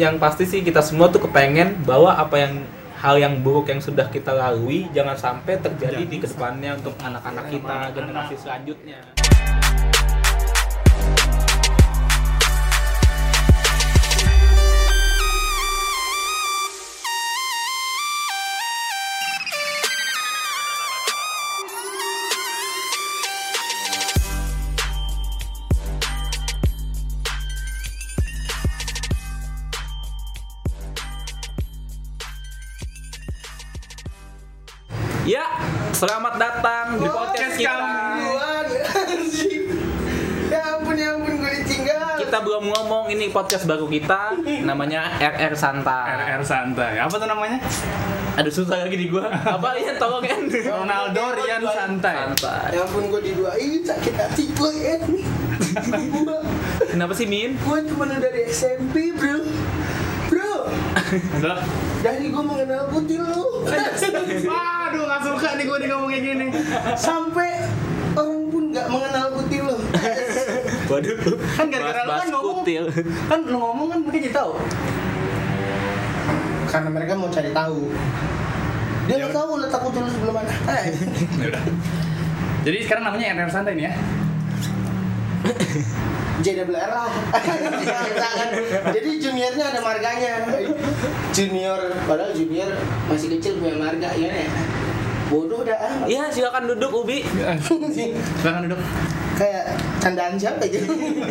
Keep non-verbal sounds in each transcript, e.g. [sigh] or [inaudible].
yang pasti sih kita semua tuh kepengen bahwa apa yang hal yang buruk yang sudah kita lalui jangan sampai terjadi di ke depannya untuk anak-anak kita generasi selanjutnya. Podcast baru kita namanya RR Santai. RR santai. Apa tuh namanya? Aduh susah lagi di gua. [laughs] Apa ya tolong kan? Ronaldo Rian santai. Santai. Ya ampun, gue diduain sakit hati gue ya. Kenapa sih Min? gue cuma dari SMP, bro. Bro, Udah. dari gue mengenal putih lu. Waduh, gak suka nih gue di ngomong kayak gini. Sampai orang pun nggak mengenal putih lu. [laughs] Waduh. Kan gara-gara lu kan ngomong. kutil. Kan lu ngomong kan mungkin jadi tahu. Karena mereka mau cari tahu. Dia nggak tahu letak putih lu sebelum mana. Eh, [laughs] Ya udah. Jadi sekarang namanya RR santai nih ya. JWR lah. [laughs] Jadi juniornya ada marganya. Junior, padahal junior masih kecil punya marga ya nih. Bodoh dah. ah. Iya, silakan duduk Ubi. Silakan duduk. Kayak candaan siapa gitu. Pak.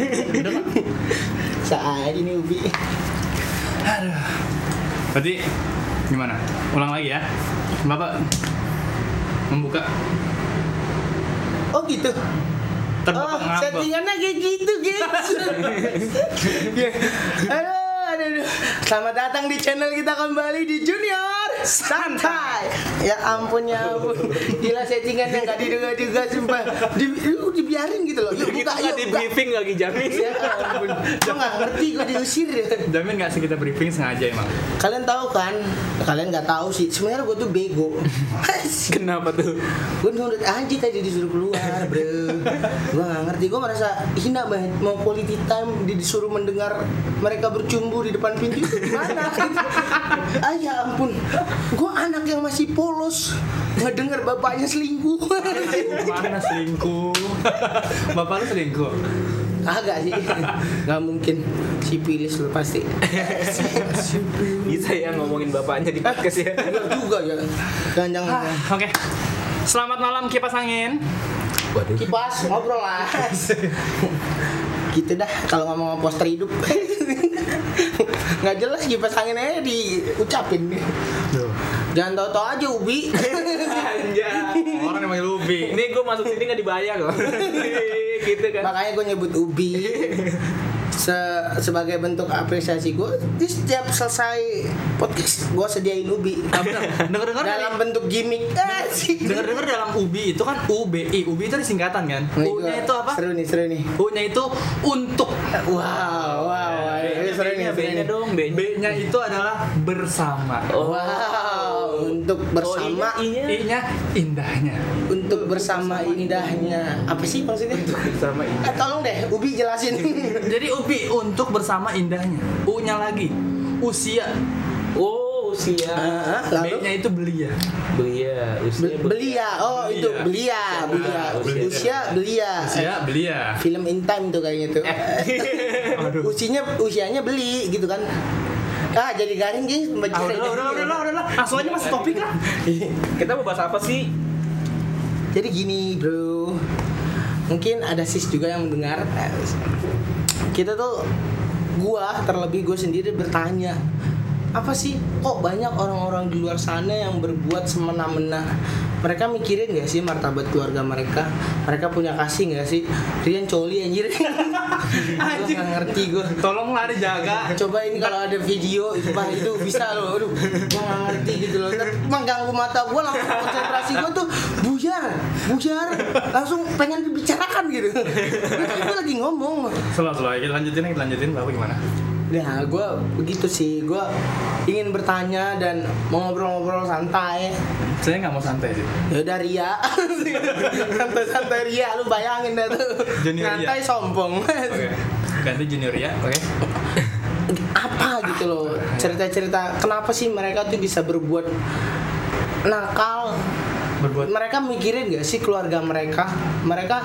[laughs] Saat ini Ubi. Aduh. Berarti gimana? Ulang lagi ya. Bapak membuka Oh gitu. Ntar Oh, settingannya kayak gitu, guys. Ya. [laughs] Aduh, aduh, aduh. Selamat datang di channel kita kembali di Junior Santai. Ya ampun ya ampun. Gila settingannya nggak diduga-duga sumpah. Di, lu dibiarin gitu loh. Yuk Kita buka, nggak yuk di briefing lagi jamin. Ya ampun. Gue nggak ngerti gue diusir. Jamin gak sih kita briefing sengaja emang? Kalian tahu kan? Kalian nggak tahu sih. Sebenarnya gue tuh bego. [laughs] Kenapa tuh? gue nurut aja tadi disuruh keluar bro gue gak ngerti gue merasa hina banget mau quality time di- disuruh mendengar mereka bercumbu di depan pintu itu gimana [laughs] ah ya ampun gue anak yang masih polos ngedenger bapaknya selingkuh Mana selingkuh? Bapak lu selingkuh? agak sih nggak mungkin sipilis lu pasti Bisa ya ngomongin bapaknya di podcast ya. enggak juga ya jangan jangan Ah, Oke. Selamat malam kipas angin. Waduh. kipas ngobrol lah gitu dah kalau ngomong poster hidup [laughs] nggak jelas kipas angin aja diucapin jangan tau-tau aja ubi Anjay. Orang yang manggil Ubi. Ini gue masuk sini nggak dibayar loh. [laughs] gitu kan. makanya gue nyebut ubi Se- sebagai bentuk apresiasi gue di setiap selesai podcast gue sediain ubi Dengar-dengar dalam bentuk gimmick Ah, sih. Dengar-dengar dalam UBI itu kan UBI. UBI itu singkatan kan? Nih, U-nya gua- itu apa? seru nih seru nih U-nya itu untuk. wow wow ini seru nih B-nya nih dong, B-nya. B-nya itu adalah bersama. wow untuk bersama Oh, I-nya, I-nya. I-nya indahnya. untuk bersama indahnya apa sih maksudnya sama ini. Eh, tolong deh Ubi jelasin Jadi UBI untuk bersama indahnya. U-nya lagi usia. Oh, usia. Ah, lalu B-nya itu belia. Belia, usia Be- belia oh Belia. itu belia belia Ah, usia. usia belia Usia belia. film in time tuh kayaknya tuh [laughs] Aduh. usianya usianya beli gitu kan ah jadi garing guys Ah, pembacaannya. udah, udah, udah, udah, udah, udah. Langsung aja masuk topik lah. [laughs] Kita mau bahas apa sih? jadi gini bro mungkin ada sis juga yang mendengar kita tuh gua terlebih gue sendiri bertanya apa sih kok banyak orang-orang di luar sana yang berbuat semena-mena mereka mikirin gak sih martabat keluarga mereka mereka punya kasih gak sih Rian coli anjir Anjing. [laughs] Gua nggak ngerti gue Tolonglah dijaga. coba ini kalau ada video sumpah itu bisa loh aduh gua nggak ngerti gitu loh Ntar mengganggu mata gua langsung konsentrasi gua tuh buyar buyar langsung pengen dibicarakan gitu gua lagi ngomong Selalu, selalu. Lanjutin, lanjutin. Bapak gimana? Nah, gue begitu sih. Gue ingin bertanya dan mau ngobrol-ngobrol santai. Saya nggak mau santai sih. Ya udah Ria, [laughs] santai-santai Ria. Lu bayangin dah tuh. Junior Ria. Santai sombong. Oke. Ganti junior ya, oke. apa gitu loh cerita-cerita kenapa sih mereka tuh bisa berbuat nakal Berbuat mereka mikirin gak sih keluarga mereka mereka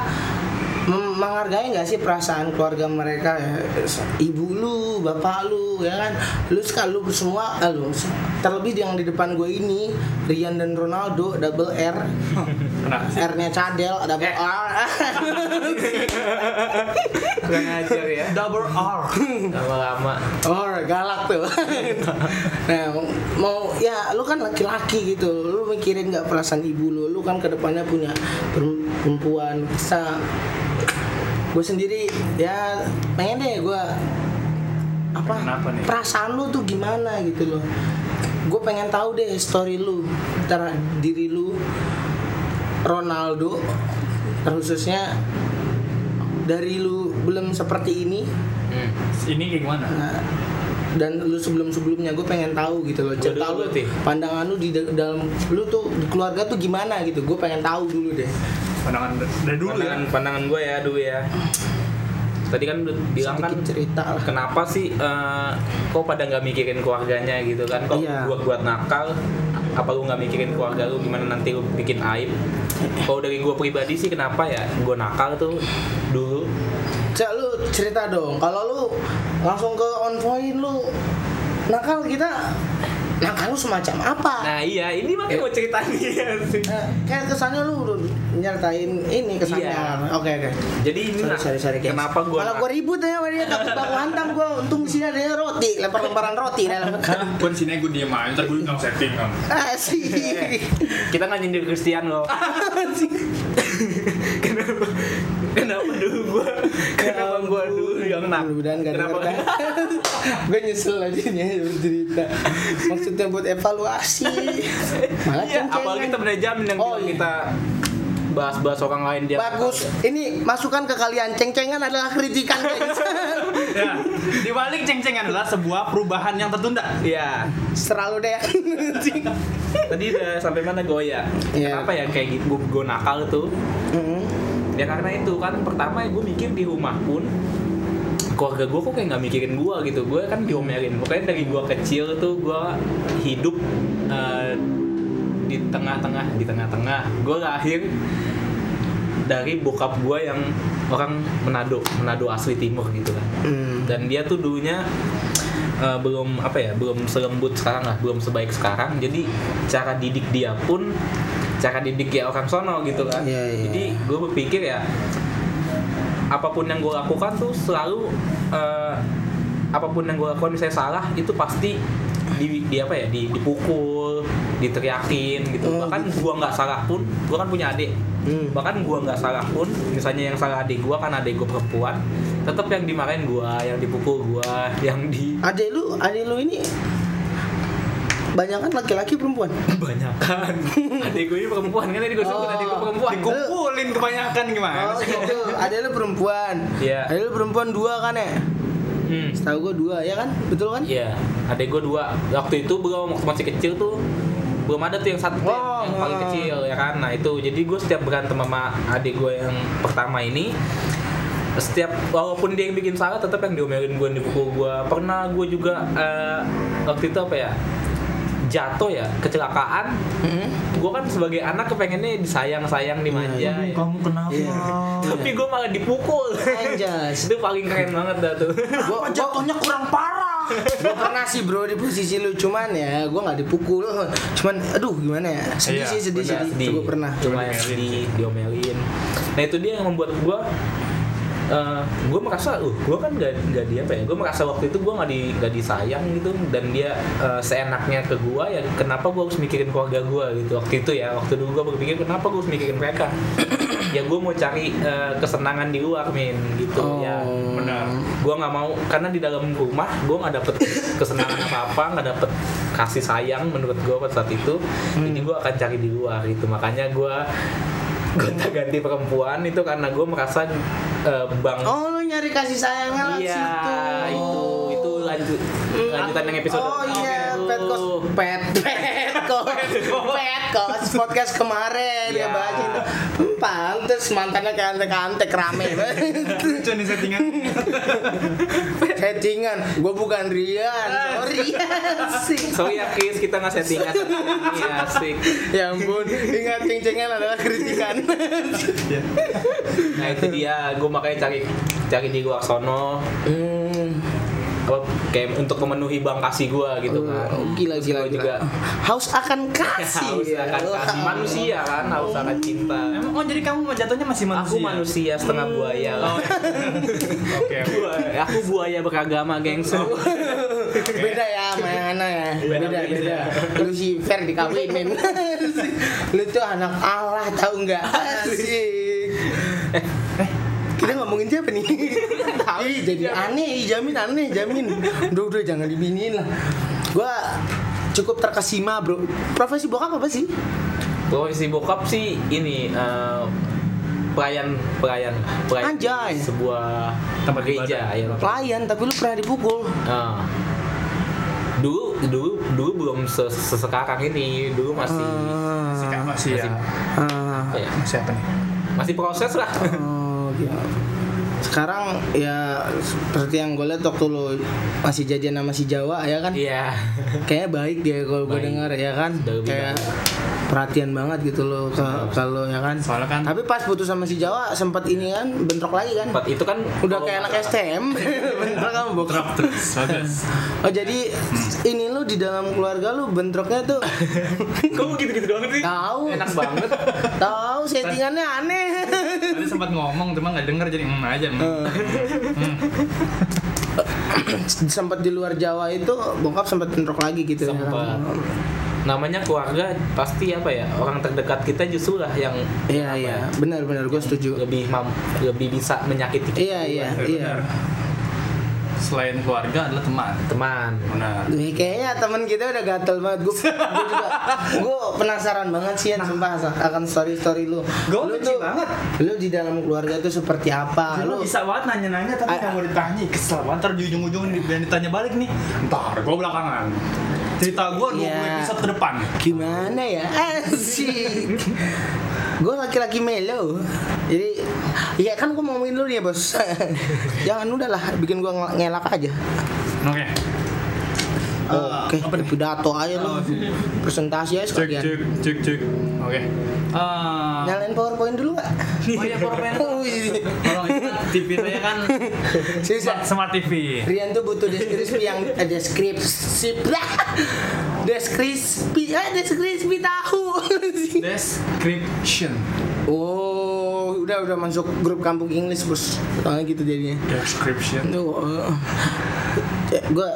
menghargai nggak sih perasaan keluarga mereka? Ya ibu lu bapak lu ya kan? Lu sekali lu semua eh, lu terlebih yang di depan gue ini Rian dan Ronaldo double R? R nya cadel double R. Kurang ajar ya. Double R. lama-lama. Oh galak tuh. Nah mau ya lu kan laki-laki gitu. Lu mikirin gak perasaan ibu lu? Lu kan ke depannya punya per- perempuan Bisa Gue sendiri ya pengen deh gue apa Kenapa nih? perasaan lu tuh gimana gitu loh gue pengen tahu deh story lu antara diri lu Ronaldo khususnya dari lu belum seperti ini hmm. Ini kayak gimana? Nah, dan lu sebelum sebelumnya gue pengen tahu gitu loh cerita lu pandangan lu di da- dalam lu tuh di keluarga tuh gimana gitu? Gue pengen tahu dulu deh. Pandangan dari dulu ya. pandangan pandangan gue ya dulu ya. Tadi kan udah bilang kan cerita lah. kenapa sih eh, kok pada nggak mikirin keluarganya gitu kan? Kok Iya. buat buat nakal? Apa lu nggak mikirin keluarga lu? Gimana nanti lu bikin aib? Kalau dari gue pribadi sih kenapa ya? Gue nakal tuh dulu Cak lu cerita dong. Kalau lu langsung ke on point lu nakal kita nakal lu semacam apa? Nah iya ini makanya mau cerita nih. sih Eh, kayak kesannya lu udah nyertain ini kesannya Iya. oke oke. Jadi ini Sorry, nah, sorry, sorry, kenapa gue Kalau gue ribut ya sama dia takut baku hantam gue untung sini adanya roti lempar lemparan roti dalam Gue di sini [laughs] gue diem aja, ntar gue bilang setting kan. asik kita nggak nyindir Kristen loh. [laughs] [laughs] Kenapa kenapa dulu gue kenapa gue dulu yang nak mudah-mudahan gak kenapa [laughs] gue nyesel aja nih bercerita maksudnya buat evaluasi malah cengcengan. apalagi temen jamin yang Oh, iya. kita bahas-bahas orang lain dia bagus ini masukan ke kalian ceng-cengan adalah kritikan guys [laughs] Ya, di balik ceng-ceng adalah sebuah perubahan yang tertunda. Iya. selalu deh [laughs] Tadi udah sampai mana gue ya? Kenapa ya kayak gitu gue nakal tuh? Mm-mm. Ya karena itu kan pertama gue mikir di rumah pun keluarga gue kok kayak nggak mikirin gue gitu. Gue kan diomelin. Pokoknya dari gue kecil tuh gue hidup eh, di tengah-tengah di tengah-tengah. Gue lahir dari bokap gue yang orang Manado Manado asli timur gitu kan. Hmm. dan dia tuh dulunya eh, belum apa ya belum selembut sekarang lah belum sebaik sekarang. Jadi cara didik dia pun cara didik ya orang sono gitu kan Iya, iya. jadi gue berpikir ya apa pun yang gue lakukan tuh selalu eh, apa pun yang gue lakukan misalnya salah itu pasti di, di apa ya di, dipukul diteriakin gitu Oh, bahkan gue nggak salah pun gue kan punya adik Hmm. bahkan gua nggak salah pun misalnya yang salah adik gua kan adik gua perempuan tetap yang dimarahin gua yang dipukul gua yang di adek lu adek lu ini banyak kan laki-laki perempuan? [laughs] Banyakan. Adik gua ini perempuan kan? Tadi gua sebut Oh. adik gua perempuan. Dikumpulin kebanyakan gimana oh gitu. Adek lu perempuan. Iya. adek lu perempuan dua kan ya? Hmm. setahu gua dua ya kan? Betul kan? Iya, adik gua dua. Waktu itu belum waktu masih kecil tuh belum ada tuh yang satu Oh, yang paling oh. kecil ya kan. Nah itu. Jadi gue setiap berantem sama adik gue yang pertama ini setiap walaupun dia yang bikin salah tetap yang diomelin gue dipukul gue pernah gue juga eh, waktu itu apa ya jatuh ya kecelakaan Mm-mm. gue kan sebagai anak kepengennya disayang sayang dimanja Iya, ya. Kamu kenapa? Iya. tapi gue malah dipukul Anjas. [laughs] itu paling keren banget dah tuh [laughs] gua, gua, Jatuhnya kurang parah. gua pernah sih bro di posisi lu cuman ya gua nggak dipukul cuman aduh gimana ya sedih Iya, sih sedih sedih Itu gua pernah cuma yang sedih diomelin nah itu dia yang membuat gue gue merasa uh gue kan gak, gak di apa ya gue merasa waktu itu gue nggak di nggak disayang gitu dan dia eh, seenaknya ke gue ya kenapa gue harus mikirin keluarga gue gitu waktu itu ya waktu dulu gue berpikir kenapa gue harus mikirin mereka? Ya gue mau cari eh, kesenangan di luar min gitu Oh. ya benar. Gue nggak mau karena di dalam rumah gue nggak dapet kesenangan apa apa nggak dapet kasih sayang menurut gue pada saat itu. Jadi gue akan cari di luar gitu makanya gue gonta ganti perempuan itu karena gue merasa eh, bang oh lu nyari kasih sayangnya iya situ itu itu lanjut lanjutan yang episode Oh iya, Oke. pet kos, pet, pet [laughs] kos, pet kos podcast kemarin ya Iya. baca. Pantes mantannya kayak antek-antek rame [laughs] banget. Lucu nih settingan. [laughs] Settingan, gue bukan Rian, sorry. Sih. Sorry ya Kis, kita nggak settingan. Iya asik Ya ampun, ingat ceng-cengan adalah kritikan. Nah itu dia, gue makanya cari cari di luar sono hmm, apa, kayak untuk memenuhi bang kasih gue gitu kan. oh, gila gila gua gila. juga. Haus akan [laughs] kasih. haus akan kasih. Manusia kan haus akan cinta. Emang oh jadi kamu jatuhnya masih manusia? aku manusia? setengah buaya. [laughs] Oh, Oke. Buaya- aku buaya beragama gengs [laughs] beda ya sama yang anak ya? Beda Beda, beda, beda. Lucifer dikawinin. Lu tuh anak Allah tahu nggak? Asik. Kita ngomongin siapa nih? Ih, jadi aneh, jamin aneh, jamin. Udah udah jangan dibiniin lah. Gua cukup terkesima bro. Profesi bokap apa sih? Profesi bokap sih ini eh, pelayan pelayan pelayan Anjay. sebuah Tempat gereja ya Pelayan, tapi lu pernah dipukul. Ah. dulu dulu dulu belum se- sesekarang ini dulu masih Ah, Masih masih ya. ah, apa ya, Masih apa nih? masih proses lah Oh, gitu. Sekarang ya seperti yang gue lihat waktu lu masih jadian sama si Jawa ya kan? iya Kayaknya baik dia kalau gue dengar ya kan? Kayak baik. perhatian banget gitu loh ke kalau ya kan. Soalnya kan- Tapi pas putus sama si Jawa sempat ini kan bentrok lagi kan? Tempat itu kan Udah kayak anak STM [laughs] bentrok sama bokap. Terus. Oh jadi ini lu di dalam keluarga lu bentroknya tuh [laughs] kamu gitu-gitu doang sih tahu enak banget tahu settingannya aneh. Tadi sempat ngomong cuma nggak denger jadi mm aja. Mm. [laughs] sempat di luar Jawa itu bokap sempat bentrok lagi gitu ya Sempat. kan? namanya keluarga pasti apa ya orang terdekat kita justru lah yang Iya iya, ya, benar-benar gue setuju. lebih mam, lebih bisa menyakiti kita. Iya iya iya. Selain keluarga adalah teman. teman Benar. Nih, kayaknya temen kita udah gatel banget. Gue juga gue penasaran banget sih ya sumpah akan story story lu. Gua lu benci banget. Lu di dalam keluarga tuh seperti apa? Lu Lu bisa banget nanya-nanya tapi nggak mau ditanya Kesel banget Ntar di ujung-ujung ditanya balik nih Ntar gue belakangan Cerita gue 20 Iya. episode ke depan gimana ya? Asik. [laughs] Gue laki-laki melo. Jadi iya kan gue mau ngomongin lu nih ya bos. [laughs] Jangan udah lah bikin gue ngelak aja. Oke Oke, pidato aja lu. Presentasi aja sekalian. cek cek cek Oke Ah, Nyalain PowerPoint dulu, Pak. Oh iya PowerPoint [laughs] TV saya kan? [laughs] Susah. Smart, smart TV Rian tuh butuh deskripsi yang [laughs] eh, deskripsi. Deskripsi. Ah deskripsi tahu. [laughs] Description. Oh udah udah masuk grup kampung English bos. Soalnya gitu jadinya. Description. Tuh gue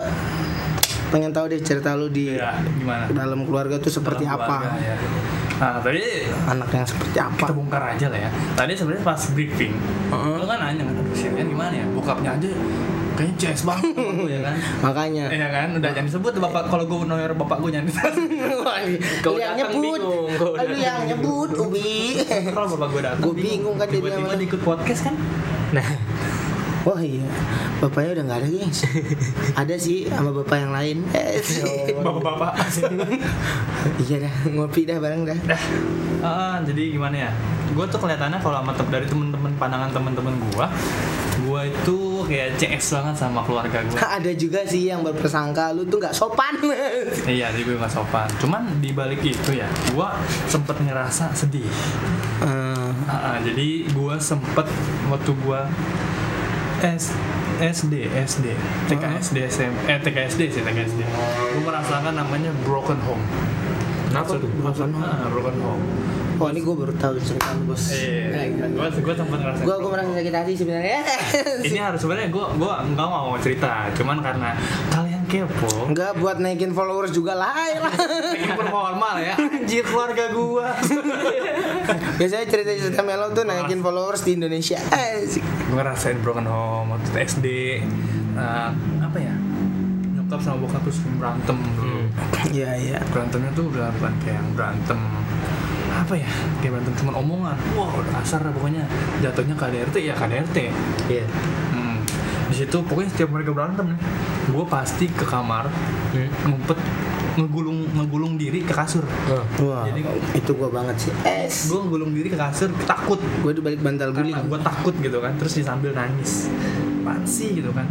pengen tahu deh cerita lu di Iya gimana? dalam keluarga tuh seperti Dalam apa. keluarga, ya. Nah tadi anak yang seperti apa kita bongkar aja lah ya. Tadi sebenarnya pas briefing, Heeh. lu kan nanya kan, si Rian gimana ya? Bokapnya aja kayaknya CS banget gue ya kan. [laughs] makanya Iya kan, udah jangan disebut tuh bapak kalau gue nomor bapak gue jangan disebut. [laughs] Wah, Kau yang nyebut kau lu yang nyebut Ubi kalau bapak gue datang, Gua bingung kan tiba-tiba dia ikut podcast kan? nah Wah iya, bapaknya udah nggak ada gengs. [laughs] ada sih sama bapak yang lain. [laughs] Eh, Bapak-bapak. [laughs] iya dah, ngopi dah bareng dah. Dah. Ah, jadi gimana ya? Gue tuh kelihatannya kalau sama dari temen-temen pandangan temen-temen gue, gue itu kayak CS banget sama keluarga gue. ada juga sih yang berpersangka lu tuh nggak sopan. iya, jadi gue gak sopan. Cuman di balik itu ya, gue sempet ngerasa sedih. Eh, Ah, ah, jadi gue sempet waktu gue S SD SD TK SD SM eh TK SD sih TK SD gue merasakan namanya broken home. Kenapa tuh? Broken home? Ah, broken home. Oh ini gue baru tahu cerita lu bos. iya gue gue sempet ngerasain Gue gue merasa sakit hati sebenarnya. ini harus sebenarnya gue gue nggak mau cerita. Cuman karena kalian kepo Enggak buat naikin followers juga lah [laughs] lah. Ini formal ya anjir keluarga gue [laughs] Biasanya cerita-cerita Melo tuh naikin followers di Indonesia. Eh, sih. gue ngerasain broken home waktu SD Nah, apa ya nyokap sama bokap tuh sering berantem dulu Iya iya. berantemnya tuh udah bukan kayak berantem apa ya kayak berantem cuma omongan wah udah asar pokoknya jatuhnya KDRT ya KDRT iya hmm. Di situ pokoknya setiap mereka berantem nih gue pasti ke kamar Hmm. ngumpet ngegulung ngegulung diri ke kasur Oh. Wah, Jadi- itu gua banget sih. Es. gue ngegulung diri ke kasur takut Gue di balik bantal guling. karena gue takut gitu kan terus disambil nangis apaan sih gitu kan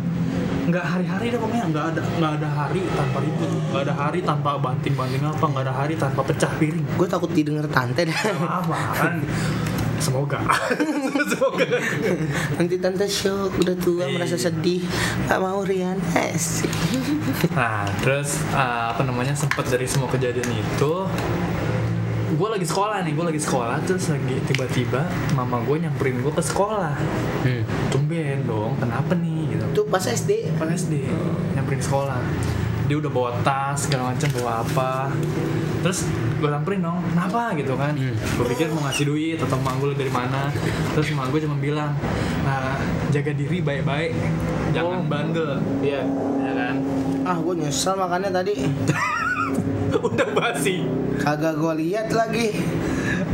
nggak hari-hari deh pokoknya nggak ada nggak ada hari tanpa ribut nggak ada hari tanpa banting-banting apa nggak ada hari tanpa pecah piring Gue takut didengar tante dah. apa kan [laughs] semoga [laughs] semoga Nanti tante shock udah tua Iya. merasa sedih. Gak mau Rian. Es. nah terus uh, apa namanya sempat dari semua kejadian itu gue lagi sekolah nih gue lagi sekolah terus lagi tiba-tiba mama gue nyamperin gue ke sekolah Hmm. tumben dong kenapa nih gitu Itu pas SD. pas SD nyamperin sekolah dia udah bawa tas segala macam bawa apa terus gue samperin dong kenapa gitu kan Hmm. gue pikir mau ngasih duit atau manggul dari mana terus emak gue cuma bilang "Ah, jaga diri baik-baik jangan Oh. bandel Iya. ya kan Ah, gue nyesel makannya tadi. [laughs] udah basi Kagak gue lihat lagi.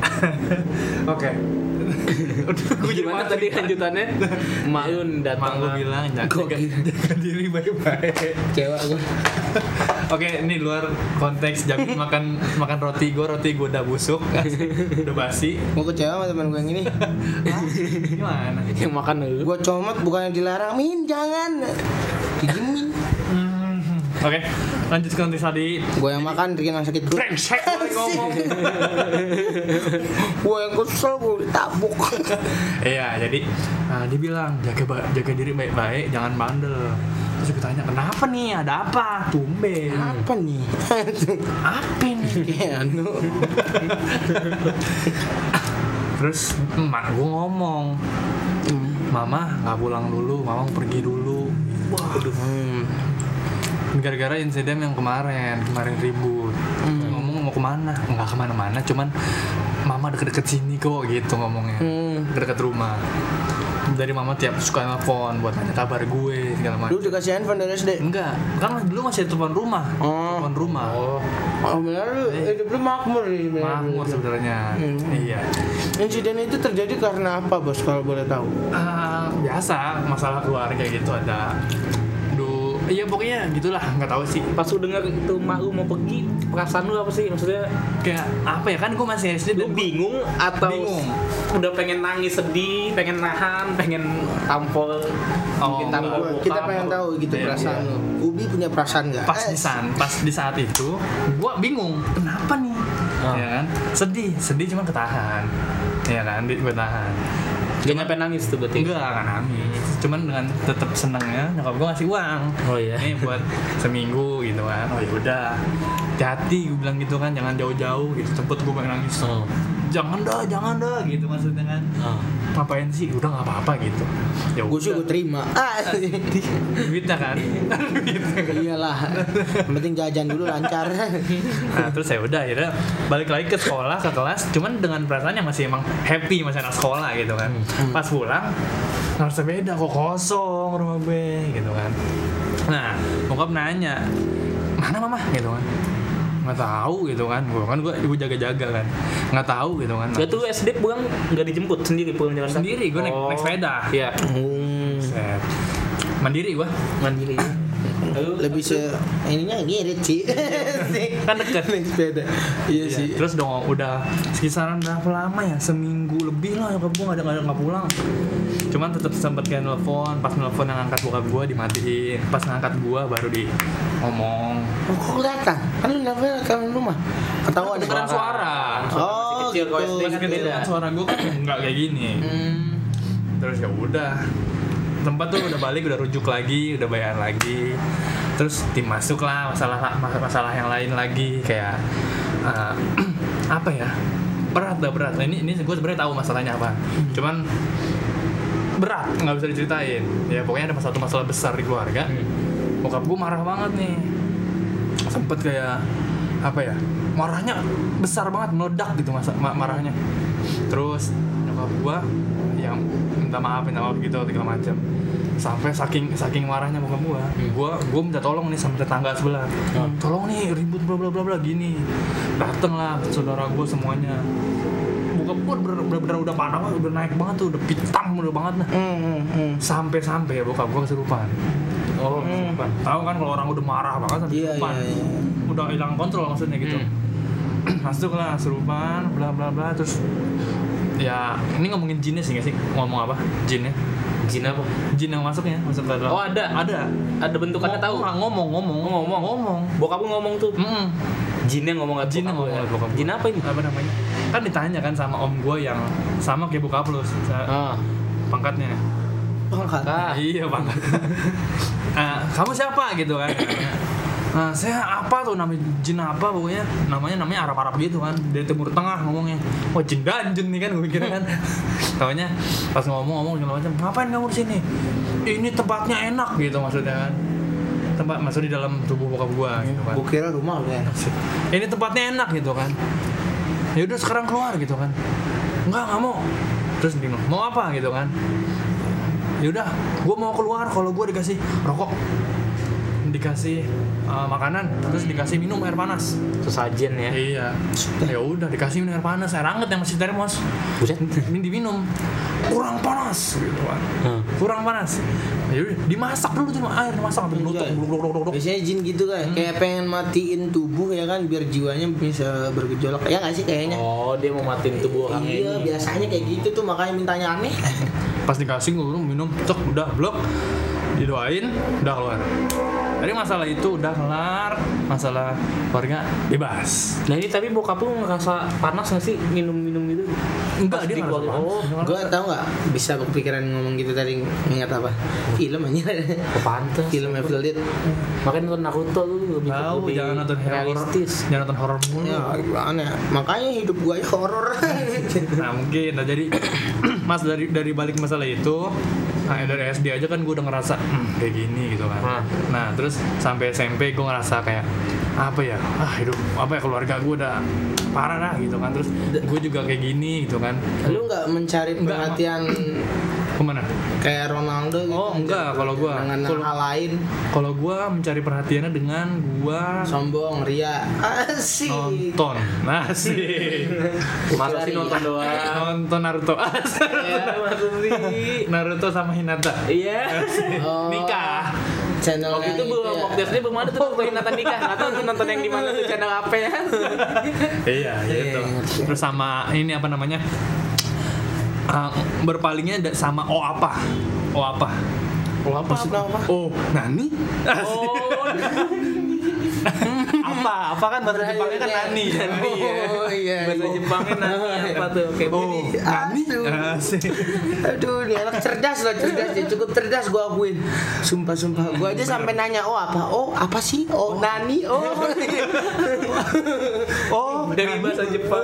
[laughs] oke jadi [laughs] Gimana tadi lanjutannya? Mayun Mak datang gue bilang jaga, jaga diri baik-baik Kecewa gue. [laughs] Oke, ini luar konteks jam [laughs] makan makan roti gue, roti gue udah busuk, udah basi. Gue kecewa sama teman gue yang ini. Gimana? yang makan lu. Gue comot bukannya dilarang. Min jangan. Dijamin. Hmm, Oke, lanjut ke nanti tadi. Gue yang makan, Rian yang sakit perut. Brengsek ngomong. [laughs] Gue yang kesel, gue ditabuk. [laughs] Iya, jadi uh, dia bilang jaga jaga diri baik-baik, jangan bandel. Terus gue tanya kenapa nih? Ada apa? Tumben. Apa nih? [laughs] Apa nih? Kayak anu. Terus emak gue ngomong, Mama nggak pulang dulu, Mama pergi dulu. Waduh. Hmm. Gara-gara insiden yang kemarin kemarin ribut ngomong mau ke mana nggak ke mana-mana cuman mama deket-deket sini kok gitu ngomongnya Hmm. deket rumah dari mama tiap suka nelfon buat nanya kabar gue segala macam Lu dikasih handphone dari SD? enggak kan dulu masih telepon rumah Oh. telepon rumah Oh. Oh benar lu hidup lu makmur nih. Mahmud sebenarnya Hmm. iya Insiden itu terjadi karena apa bos kalau boleh tahu? Ah, biasa masalah keluarga gitu ada iya pokoknya gitulah nggak tahu sih Pas lu denger itu mak lu mau pergi, perasaan lu apa sih? Maksudnya kayak apa ya kan gue masih SD lu dan bingung atau Bingung. udah pengen nangis sedih, pengen nahan, pengen tampol Oh, mungkin tampol Gua- kita pengen tahu gitu Iya, perasaan iya. lu. Ubi punya perasaan nggak? pas Eh, di saat pas di saat itu gue bingung kenapa nih Ah. ya kan sedih sedih cuma ketahan ya kan gue tahan Gak nyampe nangis tuh berarti. enggak kan nangis cuman dengan tetap senangnya nyokap gue ngasih uang Oh iya. ini buat seminggu gitu kan oh yaudah hati gue bilang gitu kan jangan jauh-jauh gitu cepet gue pengen nangis Oh. Jangan dah jangan dah gitu maksudnya kan. Oh. ngapain sih? Udah nggak apa-apa gitu. Ya Gue sih gue terima. Ah, [laughs] duitnya kan. [laughs] Iyalah. Yang penting jajan dulu lancar. Nah terus ya udah akhirnya balik lagi ke sekolah ke kelas. Cuman dengan perasaan yang masih emang happy masih anak sekolah gitu kan. Pas pulang ngerasa beda kok kosong rumah gue gitu kan. Nah bokap nanya mana mama? Gitu kan nggak tahu gitu kan gue kan gue ibu jaga-jaga kan nggak tahu gitu kan Gak tuh SD pulang nggak dijemput sendiri pulang jalan? Sendiri, gua naik- naik sepeda. Iya. Hmm, Set. mandiri gue Mandiri. Lalu lebih se ininya ngirit sih. kan deket Naik sepeda. Iya Iya, sih. Terus dong udah kisaran berapa lama ya? Seminggu lebih lah nyokap gue nggak ada nggak ada- nggak pulang. Cuman tetap sempet kayak nelfon, pas nelfon yang angkat bokap gue dimatiin, pas ngangkat gue baru di ngomong. Oh, kok kelihatan? Kan lu nelfon ke rumah. Ketahuan Kedengeran suara. Oh, Masih kecil gitu. Pas kan suara gue kan nggak kayak gini. Hmm. Terus ya udah tempat tuh udah balik udah rujuk lagi udah bayar lagi. Terus tim masuk lah masalah masalah yang lain lagi kayak eh, [clears throat] apa ya? Berat dah berat. Nah, ini ini gue sebenarnya tahu masalahnya apa. Cuman berat nggak bisa diceritain. Ya pokoknya ada satu masalah besar di keluarga. Bokap gue marah banget nih. Sempet kayak apa ya? Marahnya besar banget meledak gitu masa ma- marahnya. Terus nyokap gua yang minta maaf minta maaf gitu segala macam. Sampai saking saking marahnya bokap gua. Gua gua minta tolong nih sama tetangga sebelah. Tolong nih ribut bla bla bla bla gini. Dateng lah saudara gua semuanya. Bokap gua bener- bener-bener udah parah banget udah naik banget tuh udah pitam udah banget nah Hmm, hmm, hmm. sampai sampai bokap gua kesurupan. Oh, kesurupan. tahu kan kalau orang udah marah banget sampai Iya, kesurupan. iya, iya. udah hilang kontrol maksudnya gitu. Hmm. [clears throat] masuk lah serupan bla bla bla terus ya ini ngomongin jinnya sih nggak sih ngomong apa jinnya Jin apa? jin yang masuknya masuk ke dalam Oh, ada? ada Ada bentukannya tahu. ngomong ngomong ngomong ngomong. ngomong Bokap lu ngomong tuh. Mm-mm. Jinnya ngomong apa? Jinnya ngomong ya? bokap. Jin apa ini? apa namanya kan ditanya kan sama om gue yang sama kayak bokap lu Ah. pangkatnya Pangkat. Ah. iya pangkat [laughs] Ah, kamu siapa gitu kan [coughs] Nah, saya apa tuh namanya jin apa pokoknya? Namanya namanya Arab Arab gitu kan dari Timur Tengah ngomongnya. Wah jin danjun nih kan gue kira kan. [laughs] Taunya pas ngomong-ngomong segala macam ngapain kamu di sini? Ini tempatnya enak gitu maksudnya kan. Tempat masuk di dalam tubuh bokap gua gitu kan. Gue kira rumah lu enak sih. ini tempatnya enak gitu kan. Ya udah sekarang keluar gitu kan. Enggak nggak mau. Terus bingung mau apa? gitu kan. Ya udah gue mau keluar kalau gue dikasih rokok dikasih uh, makanan terus dikasih minum air panas Sesajen ya. iya ya udah dikasih minum air panas air hangat yang masih termos Buset. ini diminum kurang panas gitu kan Hmm. kurang panas ya udah dimasak dulu tuh air dimasak sampai menutup Iya. Biasanya jin gitu kan, kayak pengen matiin tubuh ya kan, biar jiwanya bisa bergejolak. Ya nggak sih kayaknya? Oh, dia mau matiin tubuh orang Iya, ini. biasanya kayak gitu tuh makanya mintanya aneh. pas dikasih gue minum cek udah blok didoain udah keluar dari masalah itu udah kelar masalah keluarga bebas Nah ini tapi bokap lu ngerasa panas nggak sih minum-minum gitu? enggak Pas dia di ngerasa panas. Oh, Gue tau nggak bisa kepikiran ngomong gitu tadi ingat apa? Film aja. pantes. Film Evil Dead. Makanya nonton Naruto lu lebih tahu lebih jangan nonton horor jangan nonton horor mulu Ya ya? Makanya hidup gue ya horor. nah mungkin nah jadi [clears throat] mas dari dari balik masalah itu nah dari SD aja kan gue udah ngerasa "Hmm, kayak gini gitu kan. Nah. nah terus sampai SMP gue ngerasa kayak apa ya? Ah hidup apa ya keluarga gue udah parah dah gitu kan. Terus gue juga kayak gini gitu kan. Lu nggak mencari perhatian ke mana kayak Ronaldo gitu? Oh, enggak, kalau gua. dengan Kalau- hal lain Kalau gua mencari perhatiannya dengan gua sombong, ria, asik. nonton. Nasi. [laughs] Masa sih nonton doang? nonton Naruto. Ya, masa sih? [laughs] Naruto sama Hinata. Iya. Oh, Nikah. Channel Waktu itu belum ya. waktu SD belum ada tuh nonton [laughs] Nathan nikah. Nggak tahu tuh nonton yang di mana tuh channel apa ya? Iya, gitu. ngerti. Terus sama ini apa namanya? Ah, berpalingnya sama oh apa? Oh apa? Oh apa? Maksudnya apa? Oh, nani? Oh, [laughs] [laughs] apa? Apa kan bahasa Jepangnya kan nani. Nani ya. Oh iya. bahasa iya. Jepangnya nani apa tuh? Oke. Oh, nani? Aduh. Dia anak cerdas loh, cerdas dia cukup cerdas gua akuin. Sumpah sumpah, gua aja sampai nanya, "Oh, apa? Oh, apa sih? Oh, nani? Oh." [laughs] Oh, Dari bahasa Jepang.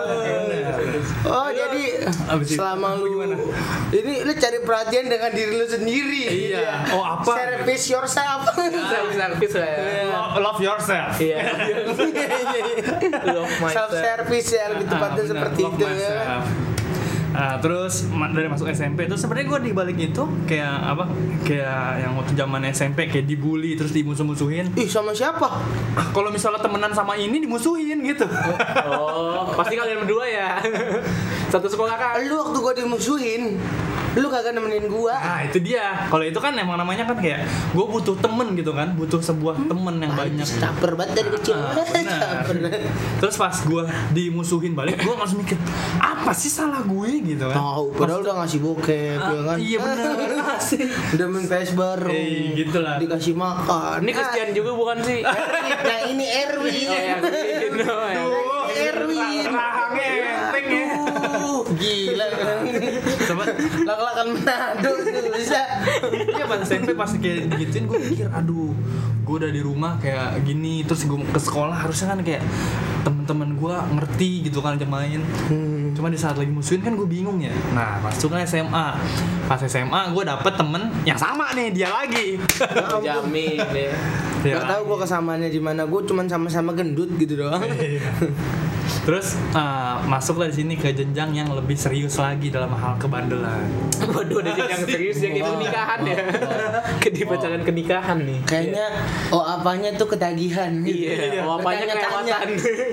oh, jadi Abis itu, selama lu gimana? ini lu cari perhatian dengan diri lu sendiri. Iya. Oh, apa? Service yourself. Self [laughs] service lah ya. Lo- love yourself. Iya. [laughs] [laughs] Self service ya lebih tepatnya Ah, benar, seperti itu ya. myself. Ah, terus ma- dari masuk SMP terus sebenarnya gue di balik itu kayak apa kayak yang waktu zaman SMP kayak dibully terus dimusuh-musuhin Ih, sama siapa? Kalau misalnya temenan sama ini dimusuhin gitu Oh, pasti kalian berdua ya. [laughs] Satu sekolah kan? Lu waktu gua dimusuhin, lu kagak nemenin gua. nah itu dia kalau itu kan emang namanya kan kayak gue butuh temen gitu kan butuh sebuah temen yang banyak Anjis, caper banget dari kecil. Ah, benar. [laughs] Caper. terus pas gue dimusuhin balik gue langsung mikir apa sih salah gue gitu kan Tahu, padahal udah ngasih bokep Ah, ya kan. iya bener [laughs] Asik. Udah main PS bareng. Eh, gitu lah. Dikasih makan. Ini Christian juga bukan sih? [laughs] Nah, ini Erwin. Oh ya. Erwin. rahangnya enteng ya gila. coba Lak-lakan Manado bisa. Iya pas SMP pas kayak gituin gue mikir aduh gue udah di rumah kayak gini terus gue ke sekolah harusnya kan kayak temen-temen gue ngerti gitu kan aja main cuma di saat lagi musuhin kan gue bingung ya nah masuknya SMA pas SMA gue dapet temen yang sama nih dia lagi Jamin deh. Dia Gak tahu gua kesamaannya di mana. Gua cuman sama-sama gendut gitu doang. Iya. Terus uh, masuklah di sini ke jenjang yang lebih serius lagi dalam hal kebandelan. Waduh, ada yang serius yang itu nikahan ya. Kedipacaran kenikahan nih. Kayaknya oh apanya tuh ketagihan. Iya, oh, apanya kelewatan.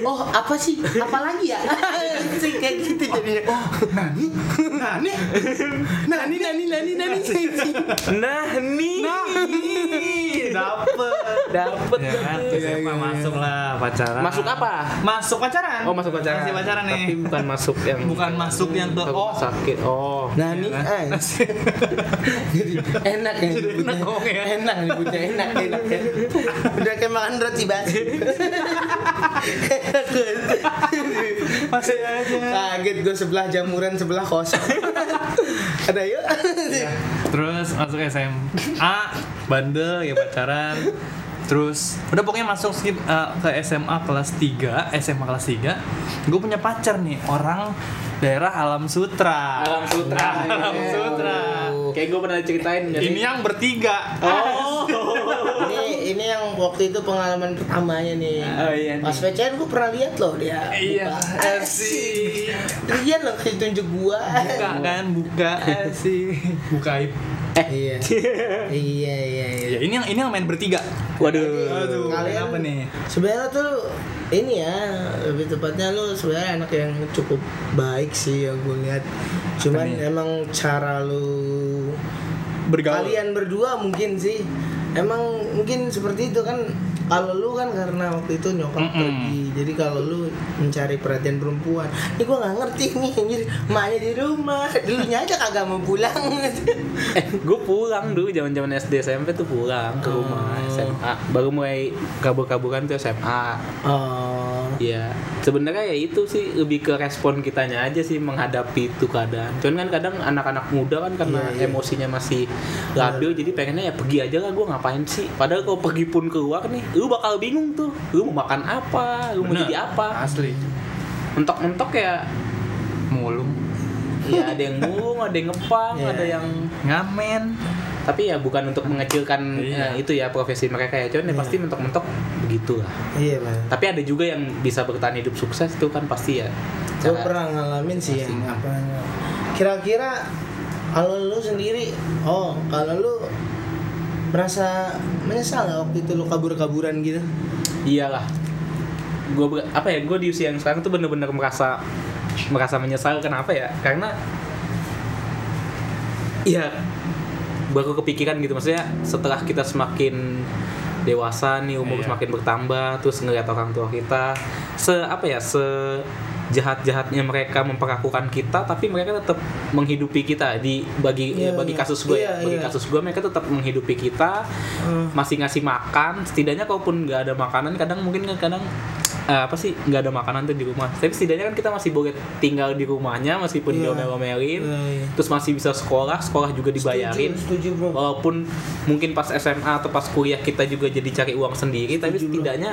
Oh, apa sih? Apa lagi ya? [laughs] Kayak gitu jadinya. Oh, nani? Nani? Nani, nani, nani, nani. Nah, nih. Dapet Dapet. ya kan Iya, SMA iya, masuk lah pacaran Masuk apa? masuk pacaran Oh masuk pacaran. masih pacaran nih Tapi bukan masuk yang bukan masuk yang ke oh sakit. Oh. Nah nih, kan? eh, [laughs] jadi enak ya nyebutnya. enak ngomongnya. Enak nyebutnya, enak, enak ya. Udah kayak makan roti basi. [laughs] Masih aja Kaget gue sebelah jamuran sebelah kosong. [laughs] Ada yuk. terus masuk SMA bandel ya pacaran terus udah pokoknya masuk skip uh, ke SMA kelas 3 SMA kelas 3 gue punya pacar nih orang daerah Alam Sutra Alam Sutra. [laughs] Alam Sutra Kayak gue pernah ceritain jadi. ini yang bertiga Oh. ini ini yang waktu itu pengalaman pertamanya nih. Oh, iya nih. Pas PCN gue pernah lihat loh dia. Iya, asik. Lihat loh kasih tunjuk gua. buka kan buka sih buka aib iya. iya iya iya. ya ini yang ini yang main bertiga Waduh. Aduh, Kalian- kenapa nih Sebenarnya tuh ini ya lebih tepatnya lu sebenarnya anak yang cukup baik sih yang gue lihat. Cuman Apa emang cara lu bergaul kalian berdua mungkin sih emang mungkin seperti itu kan kalau lu kan karena waktu itu nyokap Mm-mm. pergi jadi kalau lu mencari perhatian perempuan ini gua nggak ngerti nih anjir emaknya di rumah dulunya aja kagak mau pulang [laughs] Eh, gue pulang dulu zaman-zaman SD SMP tuh pulang ke rumah Oh. SMA. Baru mulai kabur-kaburan tuh SMA. oh Iya, sebenarnya ya itu sih lebih ke respon kitanya aja sih menghadapi itu keadaan. Cuman kan kadang anak-anak muda kan karena Iya, iya. emosinya masih labil jadi pengennya ya pergi aja lah gue ngapain sih. Padahal kalau pergi pun keluar nih, lu bakal bingung tuh. Lu mau makan apa, lu mau Bener. jadi apa. asli Mentok-mentok ya mulung ya ada yang mulung, ada yang ngepang, Iya. ada yang ngamen tapi ya bukan untuk mengecilkan Iya. eh, itu ya profesi. Mereka ya cuman ya Iya. pasti mentok-mentok begitu lah iya bang tapi ada juga yang bisa bertahan hidup sukses itu kan pasti ya. Gue pernah ngalamin sih yang apa kira-kira kalau lu sendiri oh kalau lu merasa menyesal nggak waktu itu lu kabur-kaburan gitu? Iyalah. Gue apa ya gue di usia yang sekarang tuh bener-bener merasa merasa menyesal. Kenapa ya? Karena ya baru kepikiran gitu maksudnya setelah kita semakin dewasa nih umur Iya. semakin bertambah terus ngeliat orang tua kita se apa ya se jahat-jahatnya mereka memperlakukan kita tapi mereka tetap menghidupi kita di bagi Iya, bagi iya. kasus gue Iya, ya bagi iya. kasus gue mereka tetap menghidupi kita Hmm. masih ngasih makan setidaknya kalaupun nggak ada makanan kadang mungkin kan kadang eh, apa sih nggak ada makanan tuh di rumah. Tapi setidaknya kan kita masih boleh tinggal di rumahnya meskipun Iya. diomel-omelin Iya, iya. terus masih bisa sekolah sekolah juga dibayarin. setuju, setuju bro. Walaupun mungkin pas SMA atau pas kuliah kita juga jadi cari uang sendiri tapi Setuju, bro. setidaknya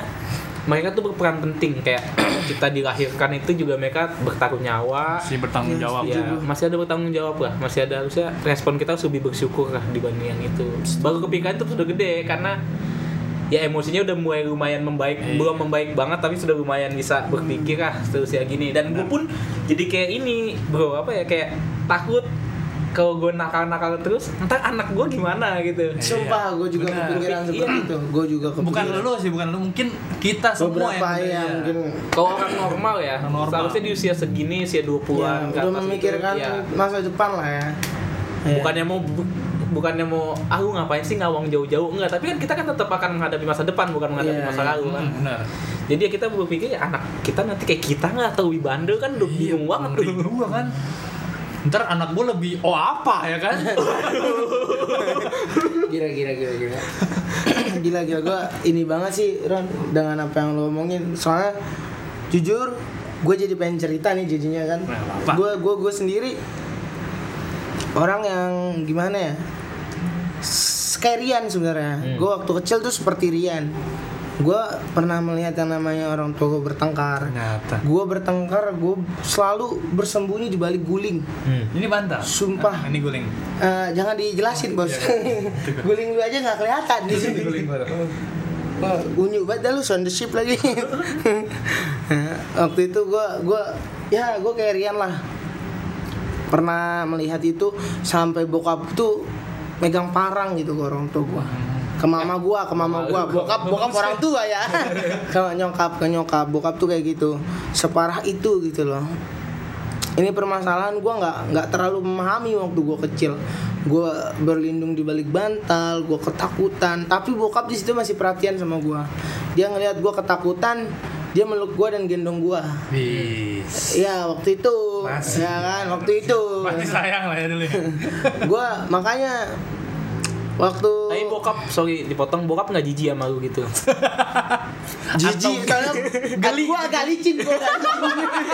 mereka tuh berperan penting. Kayak [clears throat] kita dilahirkan itu juga mereka bertaruh nyawa. Si bertanggung Iya, jawab. Ya masih ada bertanggung jawab lah. Masih ada harusnya respon kita harus lebih bersyukur lah dibanding yang itu. Baru kepikiran itu sudah gede karena ya emosinya udah mulai lumayan membaik Iya. belum membaik banget tapi sudah lumayan bisa berpikir lah seterusnya gini dan gue pun jadi kayak ini bro apa ya kayak takut kalau gue nakal-nakal terus ntar anak gue gimana gitu Sumpah gue juga Benar. kepikiran Iya. seperti itu Gue juga kepikiran bukan lu sih bukan lu mungkin kita semua Beberapa yang ya mungkin kalau orang normal ya normal. seharusnya di usia segini usia 20-an ya, udah atas memikirkan itu, ya. masa depan lah ya Iya. bukannya mau bukannya mau aku ngapain sih ngawang jauh-jauh? Enggak tapi kan kita kan tetap akan menghadapi masa depan bukan menghadapi Iya, masa iya. lalu kan. Hmm, benar. Jadi ya kita berpikir ya anak kita nanti kayak kita nggak tahu bandel kan udah bingung banget. tuh gua kan. Ntar anak gua lebih oh apa ya kan? [laughs] Gila gila gila gila. [coughs] Gila gila. Gue ini banget sih Ron Dengan apa yang lo omongin. Soalnya jujur gue jadi pengen cerita nih jadinya kan. Nah? Gue gue gue sendiri Orang yang gimana ya Kayak Rian sebenarnya. Hmm. Gue waktu kecil tuh seperti Rian. Gue pernah melihat yang namanya orang tua gue bertengkar. Ternyata. Gue bertengkar, gue selalu bersembunyi di balik guling. Hmm. ini bantal? Sumpah. Ah, ini guling. Eh, Jangan dijelasin bos. Iya, [laughs] Guling lu aja nggak kelihatan. Di sini guling gua. Wah, unyu banget dah lu sound the ship lagi. [laughs] Waktu itu gua gua ya gua kayak Rian lah. Pernah melihat itu sampai bokap tuh megang parang gitu ke orang tua gua. Ke mama gua, ke mama gua. Bokap bokap orang tua ya. [laughs] ke nyokap, ke nyokap. Bokap tuh kayak gitu. Separah itu gitu loh. Ini permasalahan gue nggak nggak terlalu memahami waktu gue kecil gue berlindung di balik bantal gue ketakutan tapi bokap di situ masih perhatian sama gue dia ngelihat gue ketakutan dia meluk gue dan gendong gue. Iya waktu itu Masih. ya kan waktu itu Masih sayang lah ya dulu ya. [laughs] gue makanya waktu Tapi bokap, sorry dipotong, bokap nggak jijik sama lu gitu. [laughs] Jijik soalnya [laughs] geli. gue agak licin gue agak licin.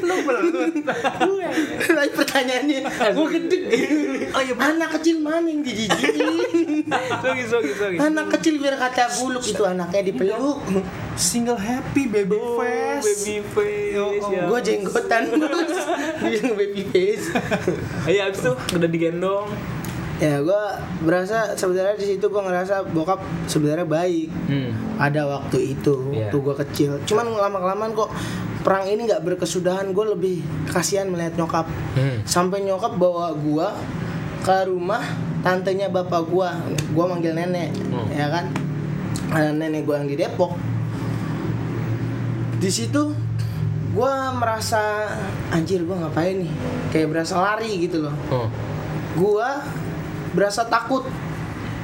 Lu belut Lagi pertanyaannya gue gede oh iya anak kecil mana yang dijijikin Sorry, sorry, sorry. Anak kecil biar kata buluk itu anaknya dipeluk. Single happy baby Oh, baby face ya. gue jenggotan bos [laughs] bilang baby face. Iya, abis itu udah digendong. Ya gue berasa sebenarnya di situ gue ngerasa bokap sebenarnya baik. Hmm. Ada waktu itu Iya. waktu gue kecil. Cuman lama kelamaan kok perang ini nggak berkesudahan gue lebih kasihan melihat nyokap. Hmm. sampai nyokap bawa gue ke rumah tantenya bapak gue gue manggil nenek Hmm. ya kan? Nenek gue yang di Depok. Di situ gue merasa anjir gue ngapain nih? Kayak berasa lari gitu loh. Oh. Gue berasa takut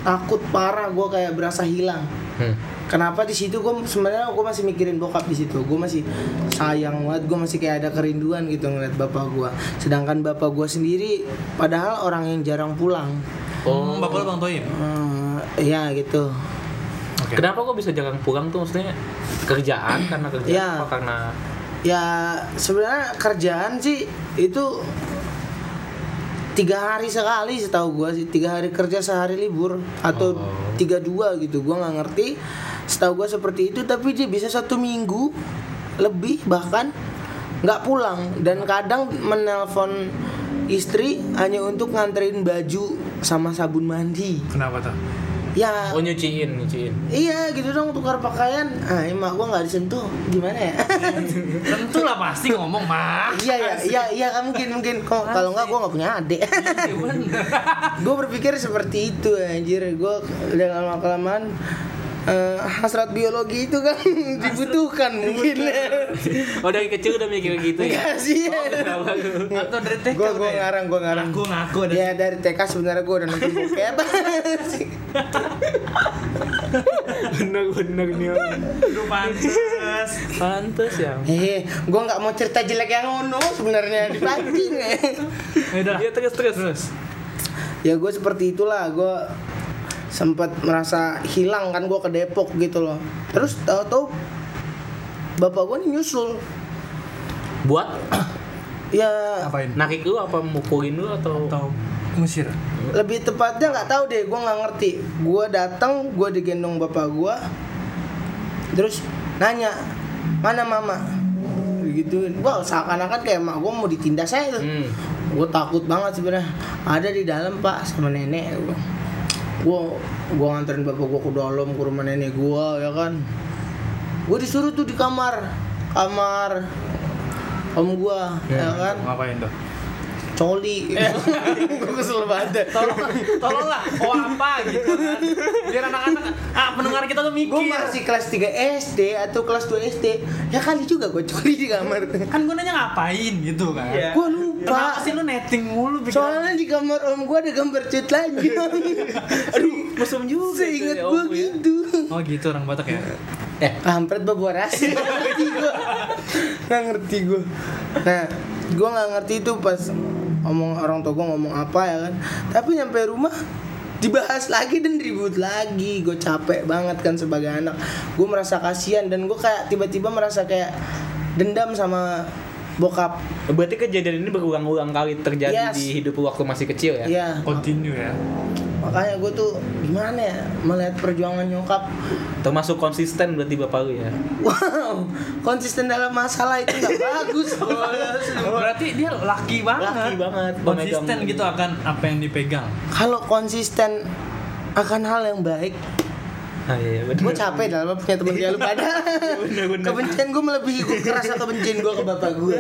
takut parah gue kayak berasa hilang Hmm. Kenapa di situ gue sebenarnya gue masih mikirin bokap di situ. Gue masih sayang banget. Gue masih kayak ada kerinduan gitu ngeliat bapak gue. Sedangkan bapak gue sendiri, padahal orang yang jarang pulang. Oh, Hmm, Bapak lu Bang Toim. Hmm, Iya gitu. Oke. Kenapa kok bisa jarang pulang tuh maksudnya kerjaan karena kerjaan Iya. apa karena Ya sebenarnya kerjaan sih itu tiga hari sekali setahu gue sih. Tiga hari kerja sehari libur. Atau Oh. tiga dua gitu gue nggak ngerti. Setahu gue seperti itu tapi dia bisa satu minggu lebih bahkan nggak pulang. Dan kadang menelpon istri hanya untuk nganterin baju sama sabun mandi. Kenapa tuh? Ya. Oh nyuciin nyuciin. Iya gitu dong tukar pakaian. Ah emak gue nggak disentuh. Gimana ya? [laughs] Tentu lah pasti ngomong mah. Iya ya, iya iya kan mungkin mungkin. Kok kalau nggak gue nggak punya adik. [laughs] gue berpikir seperti itu anjir. Gue dengan lama kelamaan eh, hasrat biologi itu kan [laughs] dibutuhkan mungkin. [laughs] oh dari kecil udah mikir gitu ya Enggak sih. Atau dari TK Gue gue ya? ngarang gue ngarang. Ngaku ngaku ada. Ya dari TK sebenarnya gue udah nonton bokep. bener bener nih orang. Lu pantes. pantes ya Hehe, gue nggak mau cerita jelek yang ngono sebenarnya dipancing ya. Ya udah. Iya terus terus Terus. ya gue seperti itulah gue sempat merasa hilang kan gue ke Depok gitu loh. Terus tahu-tahu bapak gue nih nyusul. Buat? [coughs] Ya Apain? nakik lu apa mukulin lu atau? Atau ngusir. lebih tepatnya nggak tahu deh gue nggak ngerti. Gue datang gue digendong bapak gue terus nanya mana mama? Gitu. Wah seakan-akan kayak emak gue mau ditindas saya tuh. Hmm. gue takut banget sebenarnya. Ada di dalam pak sama nenek gue gue nganterin bapak gue ke dalam ke rumah nenek gue ya kan? Gue disuruh tuh di kamar. Kamar om gue ya kan? Ngapain tuh? Coli [laughs] gue kesel banget Tolong, tolonglah. Oh apa gitu kan? Biar anak-anak, ah pendengar kita tuh mikir. gue masih kelas 3 SD atau kelas 2 SD ya kali juga gue coli di kamar Kan gue nanya ngapain gitu kan? Iya. gue lupa Kenapa sih lu netting mulu pikiran? soalnya di kamar om gue ada gambar cut lagi [laughs] aduh mesum juga seinget ya, gue ya. gitu Oh gitu orang Batak ya? eh kampret bawa rasi nggak ngerti gue nggak ngerti gue nah gue nggak ngerti itu pas ngomong orang tua ngomong apa ya kan? Tapi nyampe rumah dibahas lagi dan ribut lagi. Gue capek banget kan sebagai anak. Gue merasa kasihan dan gue kayak tiba-tiba merasa kayak dendam sama bokap berarti kejadian ini berulang-ulang kali terjadi Yes. di hidup lu waktu masih kecil ya ya Continue ya? makanya gue tuh gimana ya melihat perjuangan nyokap termasuk konsisten berarti bapak lu ya wow konsisten dalam masalah itu nggak [laughs] bagus Berarti dia laki banget. Laki banget, Konsisten gitu akan apa yang dipegang. kalau konsisten akan hal yang baik iya benar gue capek dalam punya temen kayak lu pada [laughs] kebencian gue melebihi gue kerasa kebencian gue ke bapak gue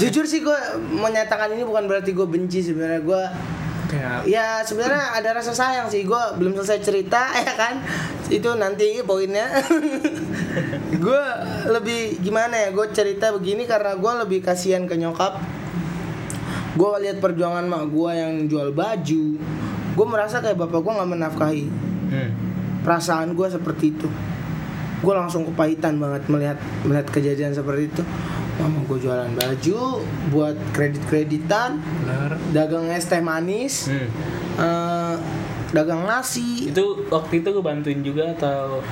jujur sih gue menyatakan ini bukan berarti gue benci sebenarnya gue kayak Ya sebenarnya ada rasa sayang sih. Gue belum selesai cerita [laughs] ya kan. Itu nanti poinnya. [laughs] gue lebih gimana ya? Gue cerita begini karena gue lebih kasihan ke nyokap. Gue lihat perjuangan mak gue yang jual baju. Gue merasa kayak bapak gue nggak menafkahi. Hmm. Perasaan gue seperti itu. Gue langsung kepahitan banget melihat melihat kejadian seperti itu. Mama gue jualan baju buat kredit-kreditan, bener dagang es teh manis, Hmm. eh, dagang nasi. Itu waktu itu gue bantuin juga atau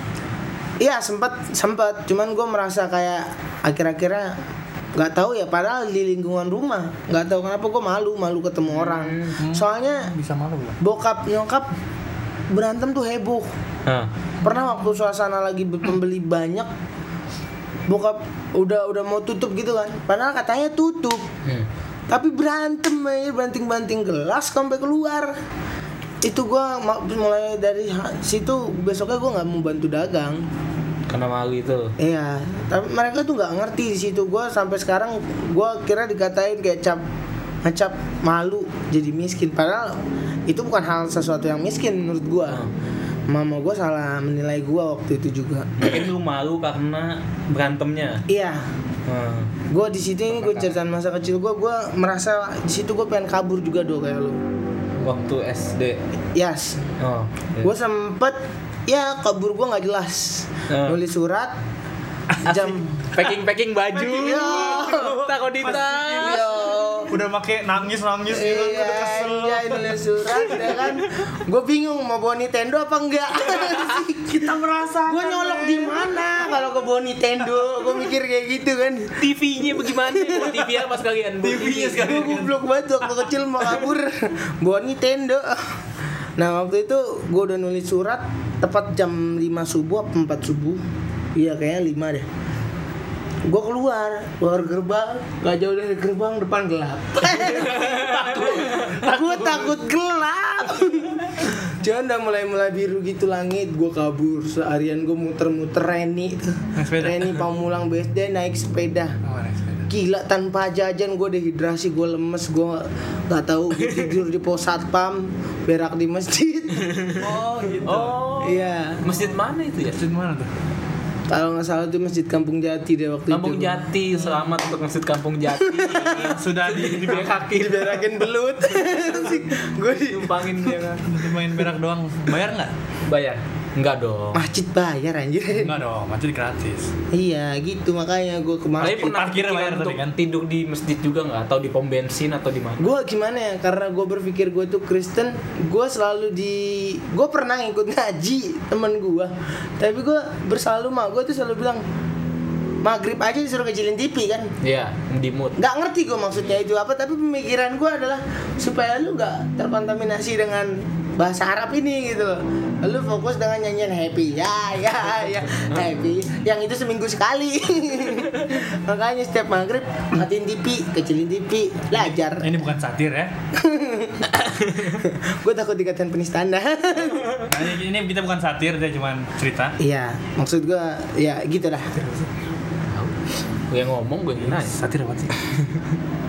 Iya sempet sempet, cuman gue merasa kayak akhir-akhirnya nggak tahu ya padahal di lingkungan rumah nggak tahu kenapa gue malu malu ketemu orang soalnya bisa malu ya bokap nyokap berantem tuh heboh Hah. pernah waktu suasana lagi be- pembeli banyak bokap udah udah mau tutup gitu kan padahal katanya tutup Hmm. tapi berantem aja banting banting gelas sampai keluar itu gua mulai dari situ besoknya gua nggak mau bantu dagang Karena malu itu. iya tapi mereka tuh nggak ngerti di situ gua sampai sekarang gua kira dikatain kayak cap ngecap malu jadi miskin padahal itu bukan hal sesuatu yang miskin menurut gua mama gua salah menilai gua waktu itu juga Mungkin lu malu karena berantemnya. iya Hmm. gue di situ ini gue ceritain masa kecil gue gue merasa di situ gue pengen kabur juga do kayak lo Waktu SD. yes Oh. gue sempet ya kabur gue nggak jelas Oh. nulis surat jam packing packing baju. Takut ditas. Yo. udah make nangis nangis gitu Iya, udah kesel iya, nulis surat ya kan. Gue bingung mau bawa Nintendo apa enggak. [laughs] kita merasa gue nyolok di mana kalau ke bawa Nintendo. Gue mikir kayak gitu kan. TV-nya bagaimana? Bawa TV apa sekalian? TV-nya Gue goblok banget waktu kecil mau kabur bawa Nintendo. Nah waktu itu gue udah nulis surat tepat jam 5 subuh apa 4 subuh Iya kayaknya 5 deh. Gue keluar, keluar gerbang. Gak jauh dari gerbang depan gelap. [laughs] Gue takut gelap. Jangan udah mulai-mulai biru gitu langit Gue kabur. Seharian gue muter-muter Reni. Reni Pamulang BSD naik sepeda. Oh, naik sepeda. Gila tanpa jajan gue dehidrasi gue lemes gue nggak tahu gue tidur di pos satpam berak di masjid. [laughs] Oh gitu. Oh. iya. Masjid mana itu ya? Masjid mana tuh kalau nggak salah itu masjid Kampung Jati deh waktu Kampung itu Jati, selamat untuk Masjid Kampung Jati. [laughs] sudah di di Diberakin, diberakin belut [laughs] gue di Tumpangin dia kan. main berak doang bayar nggak Bayar? Enggak dong. masjid bayar anjir Enggak dong, masjid gratis. iya gitu makanya gue Tapi kemarin pernah parkirnya kepikiran bayar tadi kan? tidur di masjid juga nggak? Atau di pom bensin atau di mana? gue gimana ya karena gue berpikir gue tuh Kristen gue selalu di gue pernah ikut ngaji temen gue tapi gue berselalu mah gue tuh selalu bilang maghrib aja disuruh kecilin TV kan Iya, di mood. nggak ngerti gue maksudnya itu apa tapi pemikiran gue adalah supaya lu nggak terkontaminasi dengan bahasa Arab ini gitu loh. Lu fokus dengan nyanyian happy. Ya ya ya. Happy. Yang itu seminggu sekali. [laughs] Makanya setiap maghrib matiin TV kecilin TV belajar. Ini bukan satir ya. [laughs] gue takut dikatain penistaan dah Nah, ini, kita bukan satir, dia cuma cerita. iya maksud gue ya gitu dah Gue yang ngomong, gue nanya. Satir apa sih? [laughs]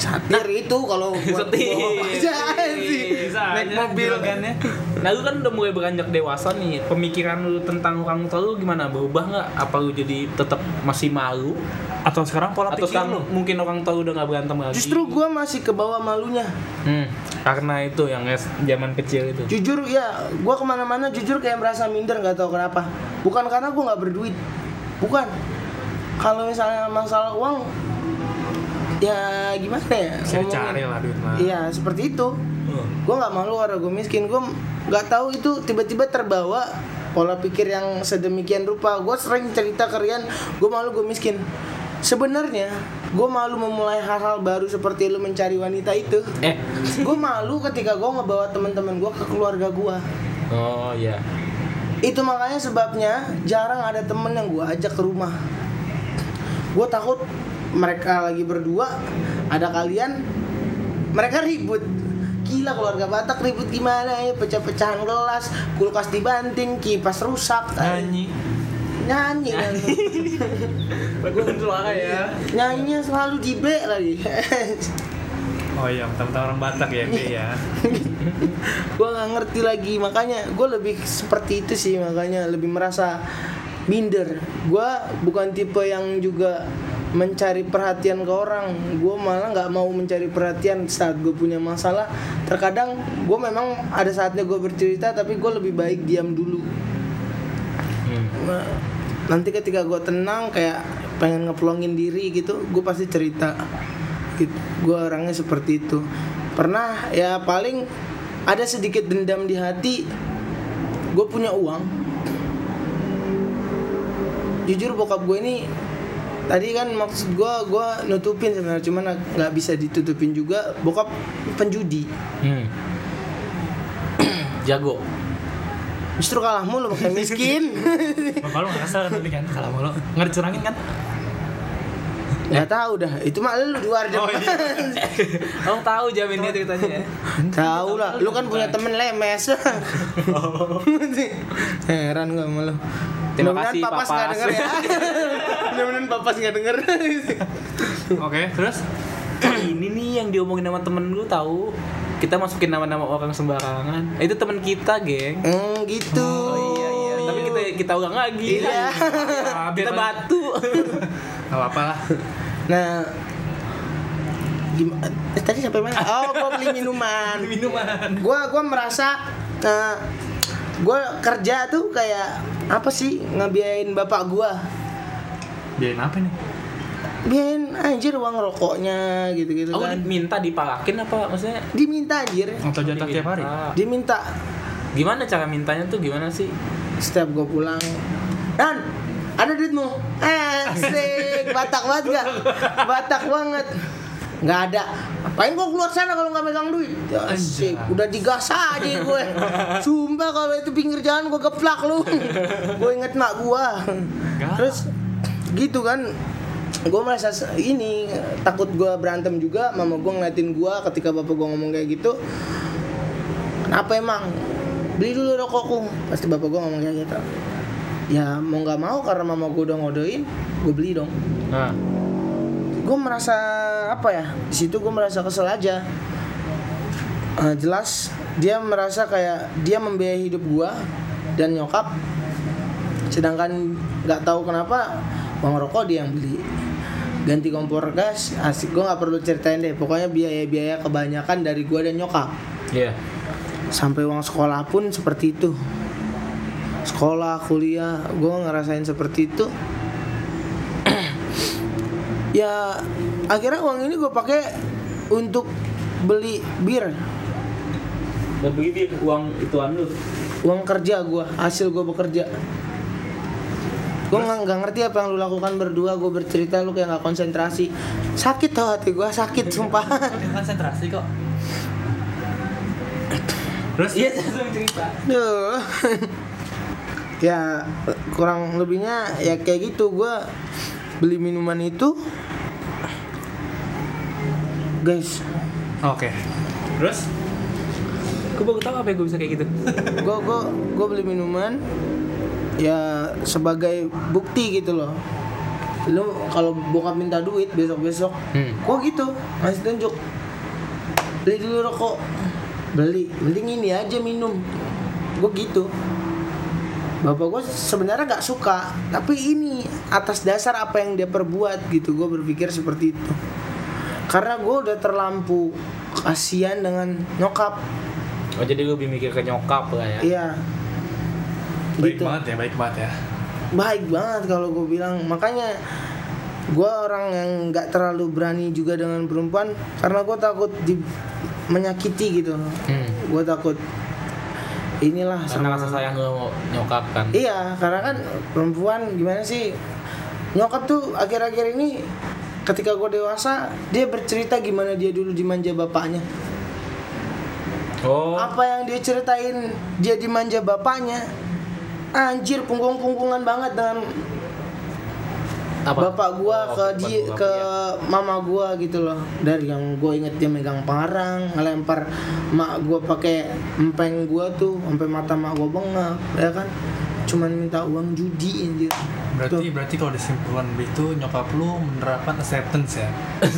satir itu kalau buat [laughs] Setir. bawa kerjaan sih Bisa naik mobil juragannya. Nah lu kan udah mulai beranjak dewasa nih Pemikiran lu tentang orang tua lu gimana? Berubah nggak? Apa lu jadi tetap masih malu? Atau sekarang pola Atau pikir sekarang lu? mungkin orang tua lu udah nggak berantem lagi? justru gue masih ke bawah malunya hmm, Karena itu yang es- zaman kecil itu jujur ya gue ke mana-mana jujur kayak merasa minder nggak tahu kenapa bukan karena gue nggak berduit bukan kalau misalnya masalah uang ya gimana ya? Bisa ngomongin. dicari lah duit mah. iya seperti itu. Gue nggak malu karena gue miskin. Gue nggak tahu itu tiba-tiba terbawa pola pikir yang sedemikian rupa. Gue sering cerita ke Rian gue malu gue miskin. Sebenarnya gue malu memulai hal-hal baru seperti lu mencari wanita itu. Eh, gue malu ketika gue ngebawa teman-teman gue ke keluarga gue oh iya. Itu makanya sebabnya jarang ada temen yang gue ajak ke rumah. Gue takut mereka lagi berdua ada kalian mereka ribut gila keluarga Batak ribut gimana ya pecah-pecahan gelas kulkas dibanting kipas rusak Nyanyi. nyanyi kan. Gue suara ya nyanyinya selalu di B lagi Oh iya, mentang-mentang orang Batak ya, dia ya. [laughs] gue nggak ngerti lagi makanya gue lebih seperti itu sih makanya lebih merasa minder gue bukan tipe yang juga mencari perhatian ke orang. Gue malah nggak mau mencari perhatian saat gue punya masalah. Terkadang gue memang ada saatnya gue bercerita tapi gue lebih baik diam dulu. Hmm. Nah, nanti ketika gue tenang kayak pengen ngeplongin diri gitu gue pasti cerita. Gitu. gue orangnya seperti itu. Pernah ya paling ada sedikit dendam di hati gue punya uang. Jujur bokap gue ini tadi kan maksud gue gue nutupin sebenarnya cuman nggak bisa ditutupin juga bokap penjudi Hmm. Jago. justru kalah mulu makanya miskin [laughs] Bapak lu nggak kesel kan tadi kan lo nggak dicurangin kan? nggak tahu dah itu mah lu di luar Oh, iya. [laughs] Kamu tahu jaminnya ceritanya ya? Tahu lah, lu kan punya temen lemes. [laughs] Heran gua sama lu. Terima kasih, papas [laughs] Papas. nggak denger ya. Mudah-mudahan papas nggak denger. Oke, terus? ini nih yang diomongin sama temen lu tahu kita masukin nama-nama orang sembarangan itu temen kita geng Hmm, gitu. oh iya iya tapi kita kita ulang lagi Iya. kita batu [laughs] Gak apa-apa lah. Nah, gimana? Eh, tadi sampai mana? Oh, gua beli minuman. [laughs] Minuman. Gua gua merasa eh, gua kerja tuh kayak apa sih ngebiayain bapak gua? Biarin apa nih? biayain anjir uang rokoknya gitu-gitu aku kan. minta dipalakin apa maksudnya? Diminta anjir. Atau jatah tiap hari? Diminta. gimana cara mintanya tuh gimana sih? Setiap gue pulang dan ada duitmu? Eh asik batak banget gak? Batak banget nggak ada. Apain gue keluar sana kalau nggak megang duit? Ya, asik udah digas aja gue. Sumpah kalau itu pinggir jalan gue geplak lu. Gue inget mak gue terus gitu kan. Gue merasa ini takut gue berantem juga mama gue ngeliatin gue ketika bapak gue ngomong kayak gitu. Kenapa emang? Beli dulu rokokku. Pasti bapak gue ngomong kayak gitu. Ya mau nggak mau karena mama gue udah ngodoin gue beli dong. Nah gue merasa apa ya di situ gue merasa kesel aja. Eh, jelas dia merasa kayak dia membiayai hidup gue dan nyokap. Sedangkan nggak tahu kenapa uang rokok dia yang beli. Ganti kompor gas asik. Gue nggak perlu ceritain deh. Pokoknya biaya-biaya kebanyakan dari gue dan nyokap. Iya. Sampai uang sekolah pun seperti itu. Sekolah kuliah gue ngerasain seperti itu ya akhirnya uang ini gue pakai untuk beli bir. Gak begitu uang ituan lu. Uang kerja gue hasil gue bekerja. Gue nggak ngerti apa yang lu lakukan berdua gue bercerita lu kayak nggak konsentrasi. Sakit tau hati gue sakit sumpah. konsentrasi kok. Terus? iya. Cerita Duh. [laughs] ya kurang lebihnya ya kayak gitu. Gue beli minuman itu guys. Oke. Terus? gue baru tahu apa yang gue bisa kayak gitu. Gue gue gue beli minuman ya sebagai bukti gitu loh. Lu kalau bokap minta duit besok besok Hmm. kok gitu masih tunjuk. Beli dulu rokok. Beli mending ini aja minum. Gue gitu. Bapak gue sebenarnya nggak suka tapi ini atas dasar apa yang dia perbuat gitu. Gue berpikir seperti itu. Karena gue udah terlampu kasihan dengan nyokap. Oh jadi lu lebih mikir ke nyokap lah ya? Iya. Baik Gitu. banget ya, baik banget ya. baik banget kalau gue bilang. Makanya gue orang yang nggak terlalu berani juga dengan perempuan karena gue takut di menyakiti gitu. Hmm. gue takut inilah karena sama rasa sayang mau nyokap kan? Iya karena kan perempuan gimana sih nyokap tuh akhir-akhir ini ketika gue dewasa dia bercerita gimana dia dulu dimanja bapaknya. Oh. Apa yang dia ceritain dia dimanja bapaknya anjir punggung-punggungan banget dengan apa? bapak gua Oh, ke bukan di bapak, ke iya. mama gua gitu loh. Dari yang gue inget dia megang parang ngelempar mak gua pakai empeng gua tuh sampai mata mak gua bengap ya kan cuman minta uang judi anjir Berarti berarti kalau disimpulan itu nyokap lu menerapkan acceptance ya.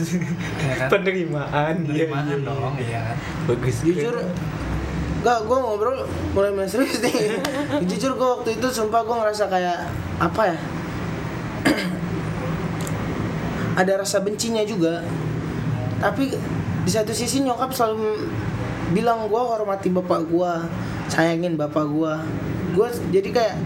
[laughs] ya kan? penerimaan Penerimaan Iya, iya, dong, iya. iya kan. bagus jujur Gak, gue ngobrol mulai main serius nih [laughs] Jujur gue waktu itu sumpah gue ngerasa kayak Apa ya [clears throat] Ada rasa bencinya juga Tapi di satu sisi nyokap selalu bilang gue hormati bapak gue Sayangin bapak gue Gue jadi kayak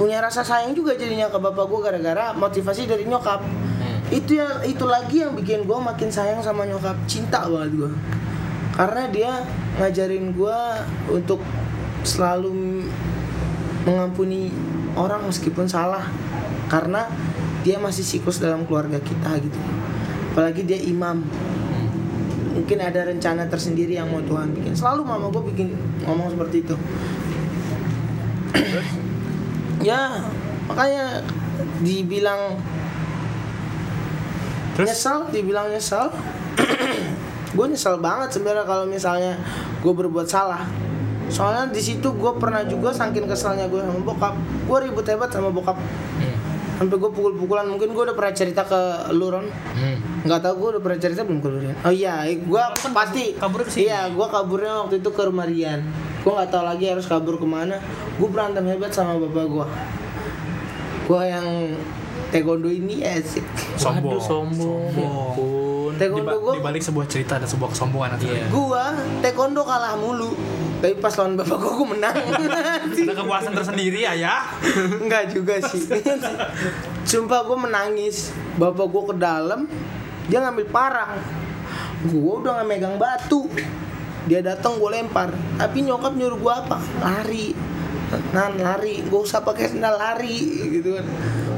Punya rasa sayang juga jadinya ke bapak gue gara-gara motivasi dari nyokap. Hmm. itu yang itu lagi yang bikin gue makin sayang sama nyokap. Cinta banget gue karena dia ngajarin gue untuk selalu mengampuni orang meskipun salah. Karena dia masih siklus dalam keluarga kita gitu. Apalagi dia imam. Mungkin ada rencana tersendiri yang mau Tuhan bikin. Selalu mama gue bikin ngomong seperti itu ya makanya dibilang Terus? nyesel dibilang nyesel. [clears throat] Gue nyesel banget sebenarnya kalau misalnya gue berbuat salah. Soalnya di situ gue pernah juga saking keselnya gue sama bokap. Gue ribut hebat sama bokap. Hmm. Sampai gue pukul-pukulan mungkin gue udah pernah cerita ke lu Ron. Hmm. nggak tahu gue udah pernah cerita belum ke lu Rian? Oh iya gue pasti. kabur ke sini. iya gue kaburnya waktu itu ke rumah Rian. Gue nggak tahu lagi harus kabur ke mana. Gue berantem hebat sama bapak gue gue yang taekwondo ini asik. Sombong. Waduh, sombong. Ya ampun. Di, taekwondo gue di balik sebuah cerita ada sebuah kesombongan Iya. gua taekwondo kalah mulu. Tapi pas lawan bapak gua gua menang. [laughs] Ada kepuasan tersendiri ya ya. [laughs] enggak juga sih. [laughs] Sumpah gua menangis. Bapak gua ke dalam dia ngambil parang. Gua udah nggak megang batu. Dia datang gua lempar. Tapi nyokap nyuruh gua apa? Lari nan lari. Gak usah pakai sendal lari. Gitu kan.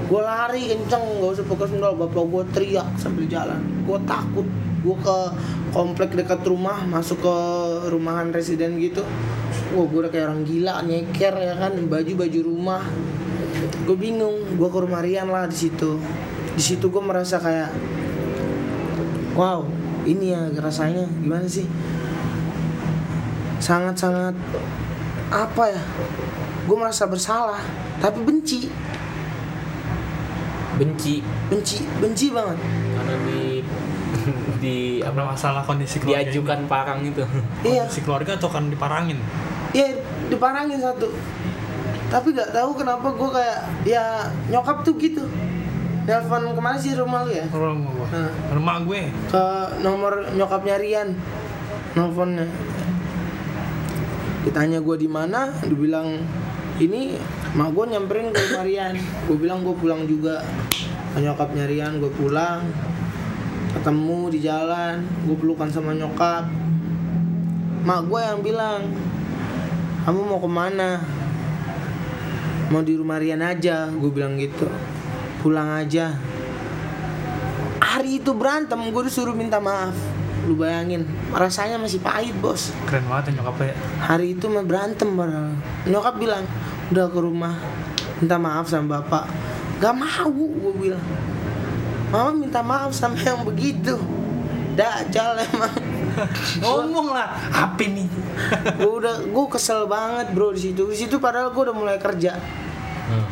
Gue lari kenceng gak usah pakai sendal. Bapak gue teriak sambil jalan. Gue takut. Gue ke komplek dekat rumah masuk ke rumahan residen gitu. Wah gue udah kayak orang gila nyeker ya kan. Baju baju rumah. Gue bingung. Gue ke rumah Rian lah di situ. Di situ gue merasa kayak wow ini ya rasanya. Gimana sih? Sangat sangat apa ya gue merasa bersalah tapi benci benci benci benci banget karena di [laughs] di apa masalah kondisi keluarga. diajukan parang itu iya Kondisi keluarga atau kan diparangin? iya diparangin satu tapi nggak tahu kenapa gue kayak ya nyokap tuh gitu telepon ke mana sih rumah lu ya Rumah gua. Nah. Rumah gue. ke nomor nyokapnya Rian nelfonnya ditanya gue di mana dibilang ini mak gue nyamperin ke rumah gue bilang gue pulang juga. Nyokapnya Rian gue pulang. Ketemu di jalan gue pelukan sama nyokap. Mak gue yang bilang kamu mau ke mana? Mau di rumah Rian aja gue bilang gitu. Pulang aja. Hari itu berantem gue disuruh minta maaf lu bayangin rasanya masih pahit bos. Keren banget ya nyokapnya. hari itu mah berantem padahal nyokap bilang udah ke rumah minta maaf sama bapak. Gak mau gue bilang. Mama minta maaf sama yang begitu. Dajjal emang. [laughs] Ngomong lah, apa nih? [laughs] gue udah gue kesel banget bro di situ. Di situ padahal gue udah mulai kerja. Hmm.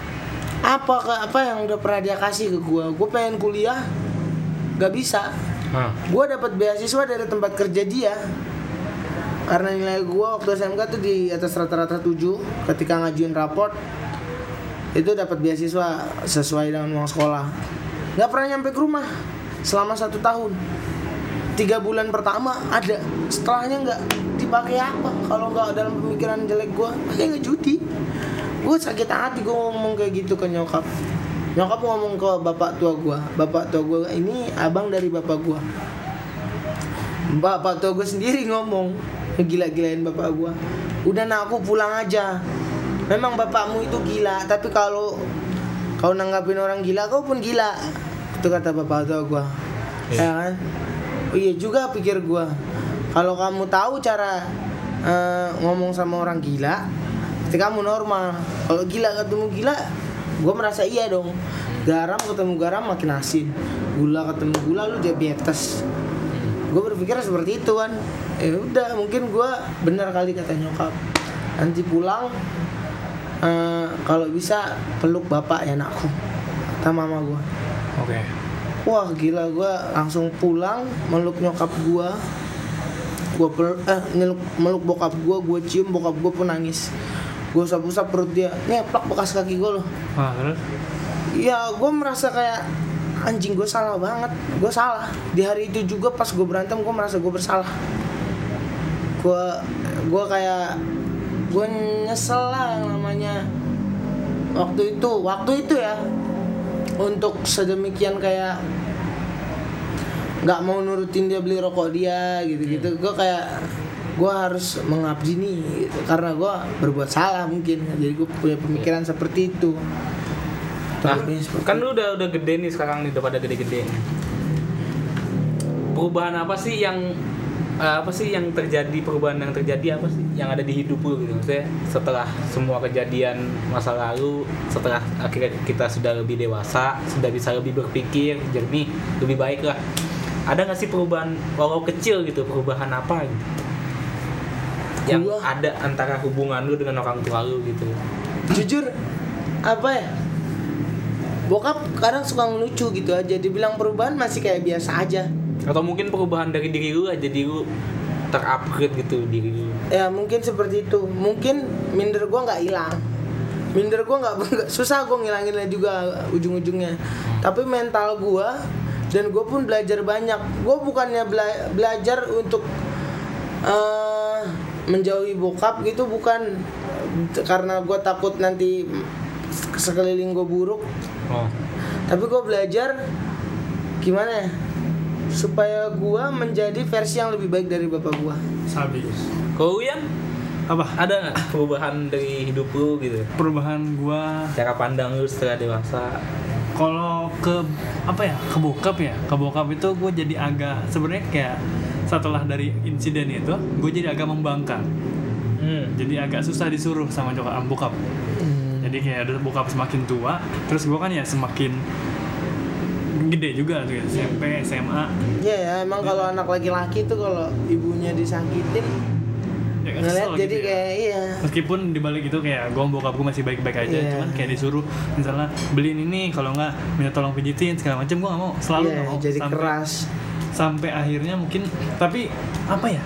apa ke apa yang udah pernah dia kasih ke gue gue pengen kuliah. Gak bisa Hah. gue dapat beasiswa dari tempat kerja dia. Karena nilai gue waktu SMK tuh di atas rata-rata 7 ketika ngajuin raport itu dapat beasiswa sesuai dengan uang sekolah. Nggak pernah nyampe ke rumah selama satu tahun. Tiga bulan pertama ada setelahnya nggak dipakai apa kalau nggak dalam pemikiran jelek gue pakai nggak judi. Gue sakit hati gue ngomong kayak gitu ke nyokap nyokap ngomong ke bapak tua gue bapak tua gue ini abang dari bapak gue bapak tua gue sendiri ngomong gila-gilain bapak gue udah nak aku pulang aja. Memang bapakmu itu gila tapi kalau kau nanggapin orang gila kau pun gila. Itu kata bapak tua gue ya kan? Oh iya juga pikir gue kalau kamu tahu cara eh, ngomong sama orang gila berarti kamu normal. Kalau gila ketemu gila gue merasa iya dong. Garam ketemu garam makin asin. Gula ketemu gula lu diabetes. Gue berpikir seperti itu kan. Ya udah mungkin gue benar kali kata nyokap. Nanti pulang eh, kalau bisa peluk bapak ya anakku. Kata mama gue Oke. wah gila gue langsung pulang meluk nyokap gue gue eh meluk, meluk bokap gue gue cium bokap gue pun nangis gue usap-usap perut dia ngeplak bekas kaki gue loh. Terus? ya gue merasa kayak anjing gue salah banget. Gue salah. Di hari itu juga pas gue berantem gue merasa gue bersalah. Gue gue kayak gue nyesel lah yang namanya. Waktu itu waktu itu ya. Untuk sedemikian kayak nggak mau nurutin dia beli rokok dia gitu gitu gue kayak gue harus mengabdi nih gitu. karena gue berbuat salah mungkin. Jadi gue punya pemikiran seperti itu. Nah, seperti kan lu udah udah gede nih sekarang nih udah pada gede-gede. Perubahan apa sih yang eh, apa sih yang terjadi perubahan yang terjadi apa sih yang ada di hidup lu gitu? Maksudnya setelah semua kejadian masa lalu setelah akhirnya kita sudah lebih dewasa sudah bisa lebih berpikir jernih lebih baik lah ada nggak sih perubahan walau kecil gitu perubahan apa gitu yang Gua- ada antara hubungan lu dengan orang tua lu gitu. Jujur apa ya? Bokap kadang suka ngelucu gitu aja. Dibilang perubahan masih kayak biasa aja. Atau mungkin perubahan dari diri lu aja diri lu terupgrade gitu diri lu. Ya mungkin seperti itu. Mungkin minder gua nggak hilang. Minder gua nggak [laughs] susah gua ngilanginnya juga ujung-ujungnya. Tapi mental gua dan gue pun belajar banyak. Gue bukannya bela- belajar untuk eh, menjauhi bokap gitu bukan karena gue takut nanti sekeliling gue buruk. Oh. Tapi gue belajar gimana ya supaya gue menjadi versi yang lebih baik dari bapak gue Sabi. kalau lu yang Apa? ada nggak perubahan dari hidup lu gitu? Perubahan gua cara pandang lu setelah dewasa. Kalau ke apa ya ke bokap ya ke bokap itu gue jadi agak sebenarnya kayak setelah dari insiden itu gue jadi agak membangkang. Hmm. jadi agak susah disuruh sama nyokap bokap. Jadi kayak ada bokap semakin tua terus gue kan ya semakin gede juga tuh ya SMP SMA Iya ya, emang kalau anak laki-laki tuh kalau ibunya disakitin ya kan ngeliat kesel jadi gitu ya. kayak iya. meskipun dibalik itu kayak gue bokap gue masih baik-baik aja Iya. cuman kayak disuruh misalnya beliin ini kalau nggak minta tolong pijitin segala macam gue nggak mau selalu Iya, nggak mau jadi sampai, keras. sampai akhirnya mungkin tapi apa ya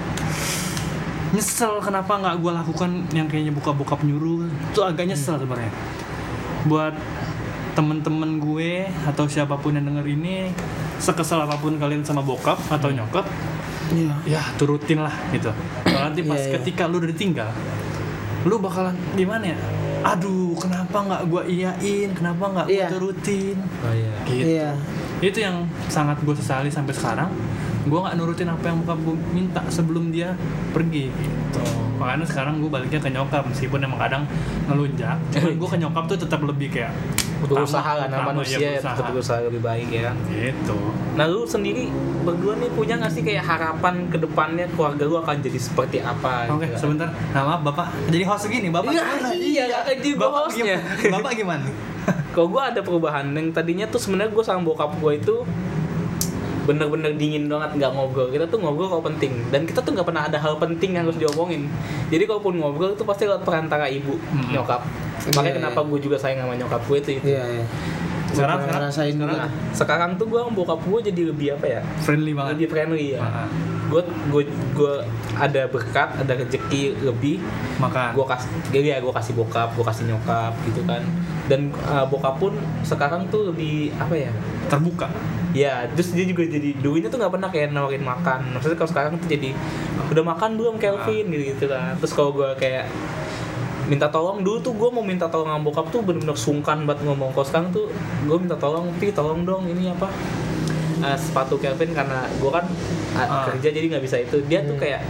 nyesel kenapa nggak gue lakukan yang kayaknya bokap-bokap nyuruh itu agak nyesel sebenarnya buat temen-temen gue atau siapa pun yang denger ini sekesal apa pun kalian sama bokap atau nyokap Iya. ya turutin lah gitu kalau nanti pas Iya, iya. ketika lu udah ditinggal lu bakalan gimana ya aduh kenapa nggak gua iyain kenapa nggak gua Iya. turutin oh iya gitu Iya. itu yang sangat gue sesali sampai sekarang gua nggak nurutin apa yang bokap gue minta sebelum dia pergi gitu makanya sekarang gue baliknya ke nyokap meskipun emang kadang ngelunjak cuman gue ke nyokap tuh tetap lebih kayak berusaha lah utama, nama manusia ya berusaha. tetap berusaha lebih baik ya gitu nah lu sendiri berdua nih punya nggak sih kayak harapan ke depannya keluarga lu akan jadi seperti apa Oke, gitu? sebentar. Nah, maaf Bapak. Jadi host gini, Bapak Iya, gimana? iya, kan jadi Bapak hostnya. gimana? [laughs] Bapak gimana? kalau gue ada perubahan yang tadinya tuh sebenarnya gue sama bokap gue itu bener-bener dingin banget nggak ngobrol. Kita tuh ngobrol kalau penting. Dan kita tuh nggak pernah ada hal penting yang harus diomongin. Jadi kalaupun ngobrol itu pasti lewat perantara ibu Mm-mm. nyokap. Makanya Iya, kenapa gue juga sayang sama nyokap gue itu itu Iya, iya. Sekarang- Gua pernah sekarang- juga. Sekarang tuh gue bokap gue jadi lebih apa ya? Friendly banget. lebih friendly ya gue gue gue ada berkat ada rezeki lebih. Makan. gue kasih ya gue kasih bokap gue kasih nyokap gitu kan. Dan uh, bokap pun sekarang tuh lebih apa ya? Terbuka. ya terus dia juga jadi dulunya tuh nggak pernah kayak nawarin makan. Maksudnya kalau sekarang tuh jadi udah makan belum Kelvin? Gitu gitu kan. Terus kalau gue kayak minta tolong. Dulu tuh gue mau minta tolong sama bokap tuh bener-bener sungkan banget ngomong. Kalau sekarang tuh gue minta tolong pi tolong dong ini apa? Eh, sepatu Kelvin karena gue kan uh, Ah. kerja jadi nggak bisa itu. Dia tuh kayak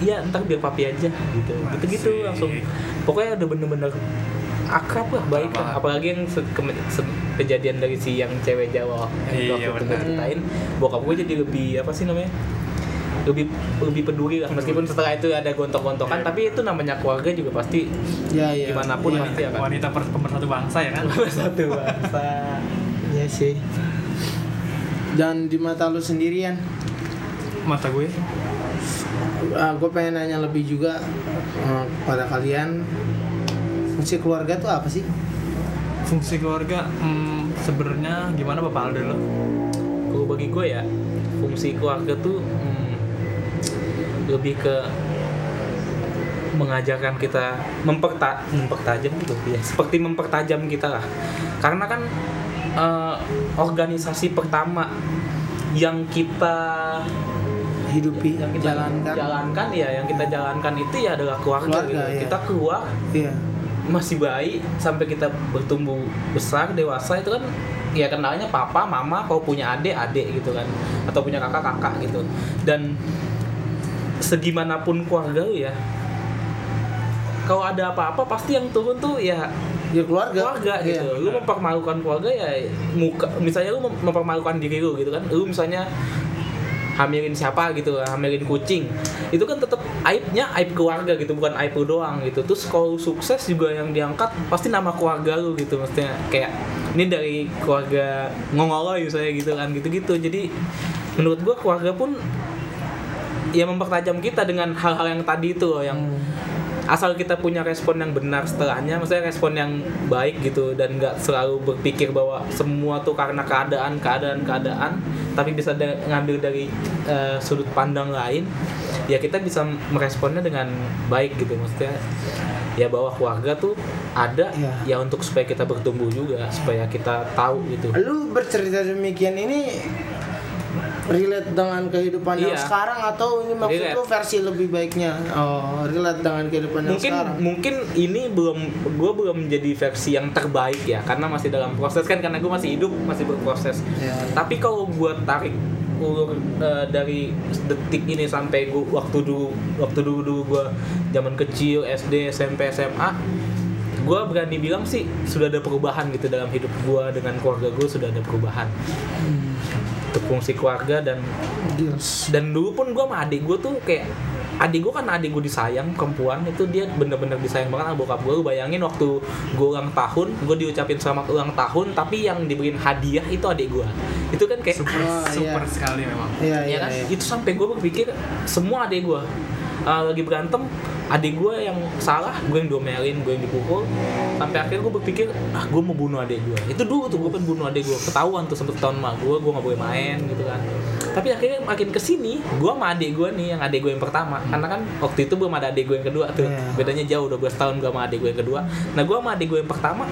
iya ntar biar papi aja gitu. Gitu gitu Asik. langsung. Pokoknya udah bener-bener akrab lah baik lah. Apalagi yang se- se- kejadian dari si yang cewek Jawa yang Iya, waktu itu ceritain bokap gue jadi lebih apa sih namanya lebih lebih peduli lah meskipun setelah itu ada gontok-gontokan Iya. tapi itu namanya keluarga juga pasti Iya, iya. gimana pun Iya. pasti akan Wanita per pemersatu bangsa ya kan? [laughs] satu bangsa Iya sih. Dan di mata lu sendirian, Mata gue. gue pengen nanya lebih juga eh, kepada kalian, fungsi keluarga tuh apa sih fungsi keluarga hmm, sebenarnya gimana bapak Aldo lo Kalau bagi gue ya, fungsi keluarga tuh hmm, lebih ke mengajarkan kita memperta mempertajam gitu ya seperti mempertajam kita lah. Karena kan eh, organisasi pertama yang kita hidupi yang kita jalankan. jalankan ya yang kita jalankan itu ya adalah keluarga, Keluarga, gitu. ya. kita keluar iya. masih bayi sampai kita bertumbuh besar dewasa itu kan ya kenalnya papa mama kalau punya adik adik gitu kan. Atau punya kakak kakak gitu. Dan segimanapun keluarga lu ya kalau ada apa-apa pasti yang turun tuh ya ya keluarga. keluarga gitu. Iya. lu mempermalukan keluarga ya muka misalnya lu mem- mempermalukan diri lu gitu kan lu misalnya hamilin siapa gitu hamilin kucing itu kan tetap aibnya aib keluarga gitu bukan aib lu doang gitu. Terus kalau sukses juga yang diangkat pasti nama keluarga lu gitu maksudnya kayak ini dari keluarga ngongoloy saya gitu kan gitu-gitu. Jadi menurut gua keluarga pun ya mempertajam kita dengan hal-hal yang tadi itu loh yang asal kita punya respon yang benar setelahnya maksudnya respon yang baik gitu dan nggak selalu berpikir bahwa semua tuh karena keadaan keadaan keadaan tapi bisa da- ngambil dari eh, sudut pandang lain ya kita bisa meresponnya dengan baik gitu. Maksudnya ya bahwa keluarga tuh ada Iya. ya untuk supaya kita bertumbuh juga supaya kita tahu gitu. Lu bercerita demikian ini relate dengan kehidupan yang Iya. sekarang atau ini maksud Relate. lu versi lebih baiknya oh relate dengan kehidupan yang mungkin sekarang mungkin ini belum gue belum menjadi versi yang terbaik ya karena masih dalam proses kan karena gue masih hidup masih berproses Ya. tapi kalau gue tarik ulur eh, dari detik ini sampai gue waktu dulu waktu dulu dulu gue zaman kecil SD SMP SMA gue berani bilang sih sudah ada perubahan gitu dalam hidup gue dengan keluarga gue sudah ada perubahan untuk fungsi keluarga dan Deals. dan dulu pun gue sama adik gue tuh kayak adik gue kan adik gue disayang perempuan itu dia bener-bener disayang banget sama bokap gue bayangin waktu gue ulang tahun gue diucapin selamat ulang tahun tapi yang diberiin hadiah itu adik gue itu kan kayak super super iya. sekali memang Iya, ya iya, kan iya. itu sampai gue berpikir semua adik gue uh, lagi berantem adik gue yang salah gue yang domelin gue yang dipukul. Sampai akhirnya gue berpikir ah gue mau bunuh adik gue itu dulu tuh gue pengen bunuh adik gue ketahuan tuh sempet tahun mak gue gue nggak boleh main gitu kan. Tapi akhirnya makin ke sini gue sama adik gue nih yang adik gue yang pertama. Karena kan waktu itu belum ada adik gue yang kedua tuh. Iya. bedanya jauh 12 tahun gue sama adik gue yang kedua. Nah gue sama adik gue yang pertama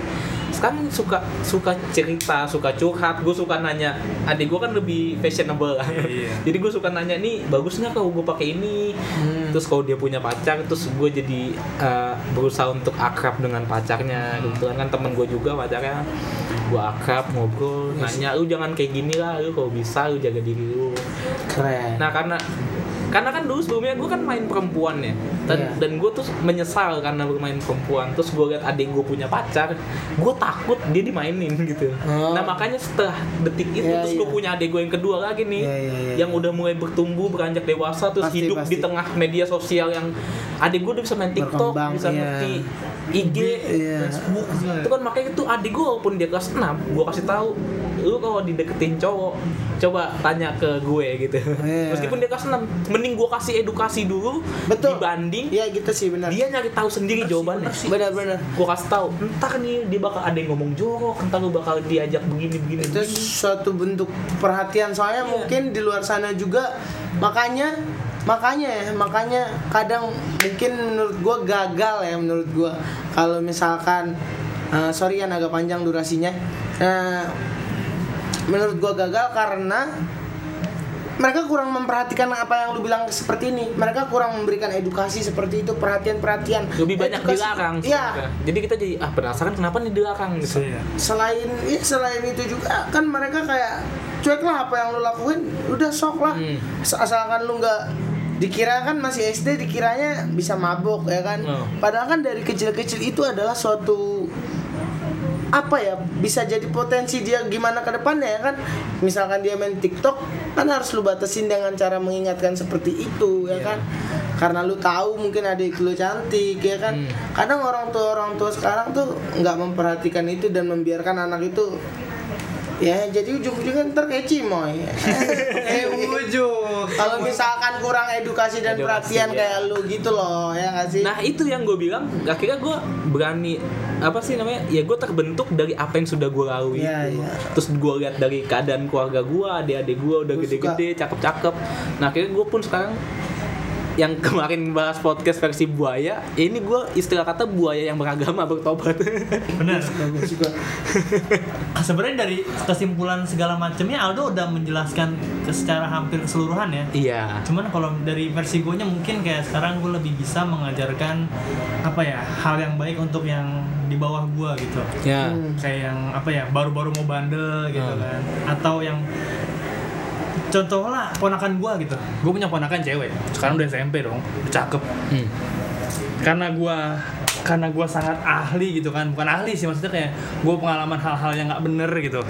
sekarang suka suka cerita suka curhat. Gue suka nanya adik gue kan lebih fashionable lah Iya. jadi gue suka nanya nih bagus nggak kalau gue pakai ini? Hmm. terus kalau dia punya pacar terus gue jadi uh, berusaha untuk akrab dengan pacarnya kebetulan kan. Temen gue juga pacarnya. Gue akrab ngobrol nanya lu jangan kayak gini lah lu kalau bisa lu jaga diri lu. Keren. Nah karena karena kan dulu sebelumnya gue kan main perempuan ya dan Iya. dan gue tuh menyesal karena bermain perempuan terus gue liat adik gue punya pacar gue takut dia dimainin gitu Oh. nah makanya setelah detik itu Iya, terus gue iya. punya adik gue yang kedua lagi nih Iya, iya, iya, yang udah mulai bertumbuh beranjak dewasa terus Pasti, hidup pasti. di tengah media sosial yang adik gue udah bisa main TikTok Berkembang, bisa iya. ngerti IG Iya. Facebook itu kan makanya itu adik gue walaupun dia kelas 6 gue kasih tahu lu kalau dideketin cowok coba tanya ke gue gitu Iya. meskipun dia kelas 6 mending gue kasih edukasi dulu Betul. dibanding Iya gitu sih benar. dia nyari tahu sendiri jawabannya Benar-benar. gue kasih tahu entar nih dia bakal ada yang ngomong jorok entar lu bakal diajak begini begini Itu begini. suatu bentuk perhatian soalnya Iya. mungkin di luar sana juga makanya makanya ya makanya kadang mungkin menurut gua gagal ya menurut gua kalau misalkan eh, sorry kan agak panjang durasinya Eh, menurut gua gagal karena mereka kurang memperhatikan apa yang lu bilang seperti ini. Mereka kurang memberikan edukasi seperti itu perhatian perhatian lebih banyak dilarang iya. Jadi kita jadi ah penasaran kenapa nih dilarang? Gitu. Iya. selain ya selain itu juga kan mereka kayak cuek lah apa yang lu lakuin. Udah sok lah. Hmm. asalkan lu nggak dikira kan masih SD dikiranya bisa mabuk ya kan? Oh. padahal kan dari kecil-kecil itu adalah suatu apa ya bisa jadi potensi dia gimana ke depannya ya kan misalkan dia main TikTok kan harus lu batasin dengan cara mengingatkan seperti itu ya Iya. kan karena lu tahu mungkin adik lu cantik ya kan Hmm. kadang orang tua orang tua sekarang tuh nggak memperhatikan itu dan membiarkan anak itu ya jadi ujung-ujungnya ntar kayak cimoy [laughs] eh ujung Kalau misalkan kurang edukasi dan Edukasi, perhatian ya. kayak lu gitu loh, ya nggak sih? Nah itu yang gue bilang akhirnya gue berani apa sih namanya ya gue terbentuk dari apa yang sudah gue lalui Iya, itu. iya. terus gue lihat dari keadaan keluarga gue adik-adik gue udah gede-gede cakep-cakep nah akhirnya gue pun sekarang yang kemarin bahas podcast versi buaya ya ini gue istilah kata buaya yang beragama bertobat. Benar. [laughs] Bagus juga. sebenarnya dari kesimpulan segala macamnya Aldo udah menjelaskan secara hampir keseluruhan ya. Iya. Cuman kalau dari versi gue nya mungkin kayak sekarang gue lebih bisa mengajarkan apa ya hal yang baik untuk yang di bawah gue gitu. Ya. Kayak yang apa ya baru-baru mau bandel gitu Hmm. kan. Atau yang contoh lah ponakan gue gitu. Gue punya ponakan cewek. Sekarang udah SMP dong. Udah cakep. Hmm. karena gue karena gue sangat ahli gitu kan. Bukan ahli sih maksudnya kayak gue pengalaman hal-hal yang nggak bener gitu.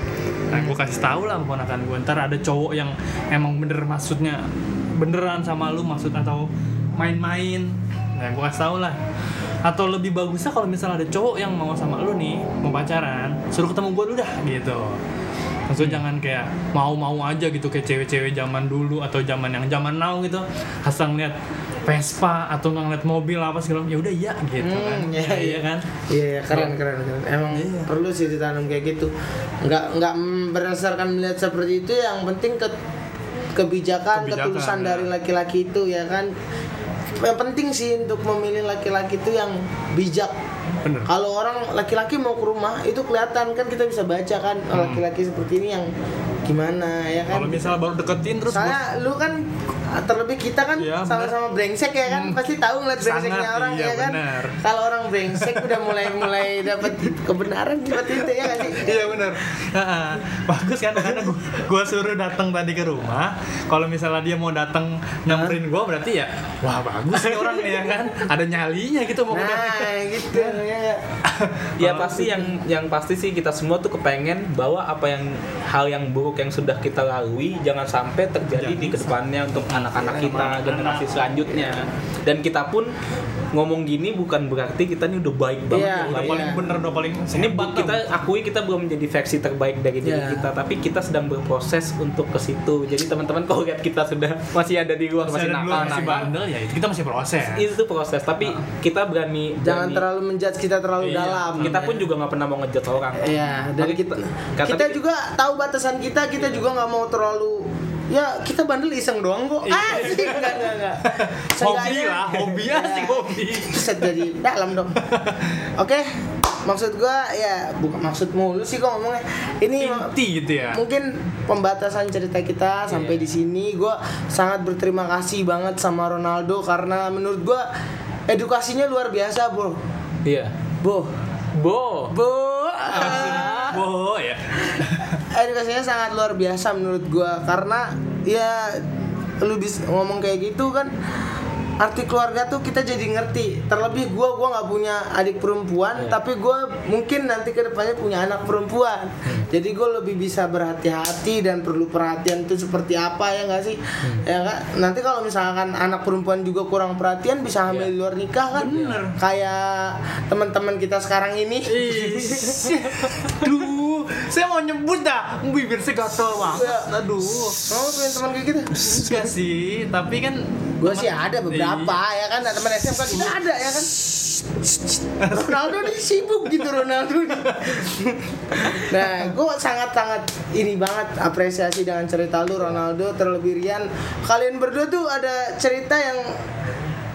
Nah gue kasih tahu lah ponakan gue ntar ada cowok yang emang bener maksudnya beneran sama lu maksud atau main-main. Nah gue kasih tahu lah. Atau lebih bagusnya kalau misalnya ada cowok yang mau sama lu nih mau pacaran suruh ketemu gue dulu dah gitu maksudnya jangan kayak mau-mau aja gitu kayak cewek-cewek zaman dulu atau zaman yang zaman now gitu asal ngeliat Vespa atau ngeliat mobil apa segala ya udah iya gitu Hmm, kan iya, Ya, iya. kan Iya, iya, keren, keren, keren. Emang perlu sih ditanam kayak gitu. Nggak nggak berdasarkan melihat seperti itu, yang penting ke kebijakan, Kebijakan, ketulusan ya. dari laki-laki itu ya kan. Yang penting sih untuk memilih laki-laki itu yang bijak. Bener. Kalau orang laki-laki mau ke rumah itu kelihatan kan kita bisa baca kan oh, laki-laki seperti ini yang gimana ya kan. kalau misalnya baru deketin terus Soalnya lu kan terlebih kita kan Iya, sama-sama brengsek ya kan Hmm. pasti tahu ngeliat brengseknya Sangat, orang iya, ya kan. benar. Kalau orang brengsek udah mulai mulai dapat kebenaran seperti itu ya kan sih. Iya benar. Bagus kan karena gua, gua suruh datang tadi ke rumah. Kalau misalnya dia mau datang nyamperin gua berarti ya wah bagus nih orang ya kan. Ada nyalinya gitu mau Nah gitu ya ya pasti yang yang pasti sih kita semua tuh kepengen bahwa apa yang hal yang buruk yang sudah kita lalui jangan sampai terjadi di ke depannya untuk anak-anak kita generasi selanjutnya. Dan kita pun ngomong gini bukan berarti kita ini udah baik banget. Iya, ya, udah Pak, paling ya. bener udah paling ini kita akui kita belum menjadi versi terbaik dari diri Iya. kita tapi kita sedang berproses untuk ke situ. Jadi teman-teman kalau lihat kita sudah masih ada di luar masih masih, nakal masih bandel ya kita masih proses. itu proses tapi kita berani Jangan berani- terlalu menjudge kita terlalu Iya, dalam. kita pun juga nggak pernah mau ngejat orang. Iya, dan Makanya kita kata- kita juga tahu batasan kita, kita juga nggak mau terlalu ya kita bandel iseng doang kok. Ah, sih enggak enggak enggak. [laughs] hobi lah, hobi Iya. asik hobi. Set jadi dalam dong. Oke, maksud gua ya bukan maksud mulu sih kok ngomongnya. Ini Inti gitu ya. mungkin pembatasan cerita kita sampai Iya. di sini. Gua sangat berterima kasih banget sama Ronaldo karena menurut gua edukasinya luar biasa, Bro. iya Bo. bo Bo. ah. Wow ya. [laughs] edukasinya sangat luar biasa menurut gua. Karena ya lu bisa ngomong kayak gitu kan arti keluarga tuh kita jadi ngerti terlebih gua gua nggak punya adik perempuan Iya. tapi gua mungkin nanti ke depannya punya anak perempuan jadi gua lebih bisa berhati-hati dan perlu perhatian itu seperti apa ya nggak sih ya kan nanti kalau misalkan anak perempuan juga kurang perhatian bisa hamil Iya. di luar nikah kan Bener. kayak teman-teman kita sekarang ini [laughs] Duh, saya mau nyebut dah, bibir saya gatel banget. Aduh. Kamu punya teman kayak gitu? Enggak sih, tapi kan Gue sih ada beberapa ya kan teman SMK kita ada ya kan. Ronaldo nih sibuk gitu Ronaldo nih. Nah, gue sangat-sangat ini banget apresiasi dengan cerita lu Ronaldo terlebih Rian. Kalian berdua tuh ada cerita yang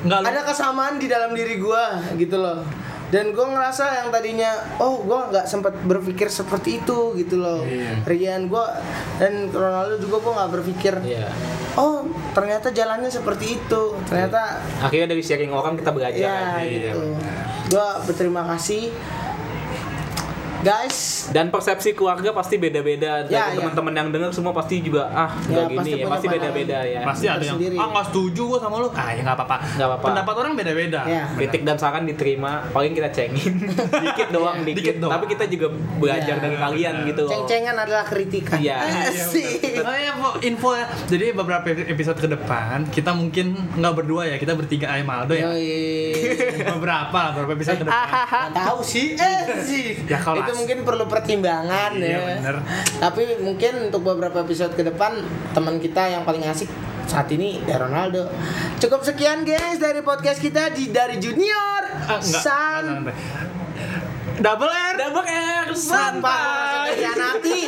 enggak lu ada kesamaan di dalam diri gue gitu loh. Dan gue ngerasa yang tadinya, oh gue nggak sempat berpikir seperti itu gitu loh. Iya. Rian gue dan Ronaldo juga gue nggak berpikir iya oh ternyata jalannya seperti itu. Ternyata akhirnya dari sharing orang kita belajar ya iya, gitu gua berterima kasih guys dan persepsi keluarga pasti beda-beda dari Ya, ya. teman-teman yang dengar semua pasti juga ah Ya, nggak pasti gini ya pasti beda-beda ya pasti ada yang Tersendiri. ah nggak setuju gua sama lu. Ah ya nggak apa-apa. Nggak apa-apa. Pendapat orang beda-beda. Ya. kritik dan saran diterima paling kita cengin [laughs] dikit doang dikit, Dikit doang. tapi kita juga belajar Ya. dari kalian gitu loh ceng-cengan adalah kritikan Iya. [laughs] Asik. Oh ya, info ya. Jadi beberapa episode ke depan kita mungkin nggak berdua ya, kita bertiga ayam Aldo ya. Yoi. [laughs] beberapa lah, beberapa episode ke depan. Nggak tahu sih eh sih Ya, kalau itu mungkin perlu pertimbangan Iya, ya bener. tapi mungkin untuk beberapa episode ke depan teman kita yang paling asik saat ini ya Ronaldo. Cukup sekian guys dari podcast kita di dari junior Ah, enggak, San enggak, enggak, enggak. Double R. Double R Sampai. Nanti.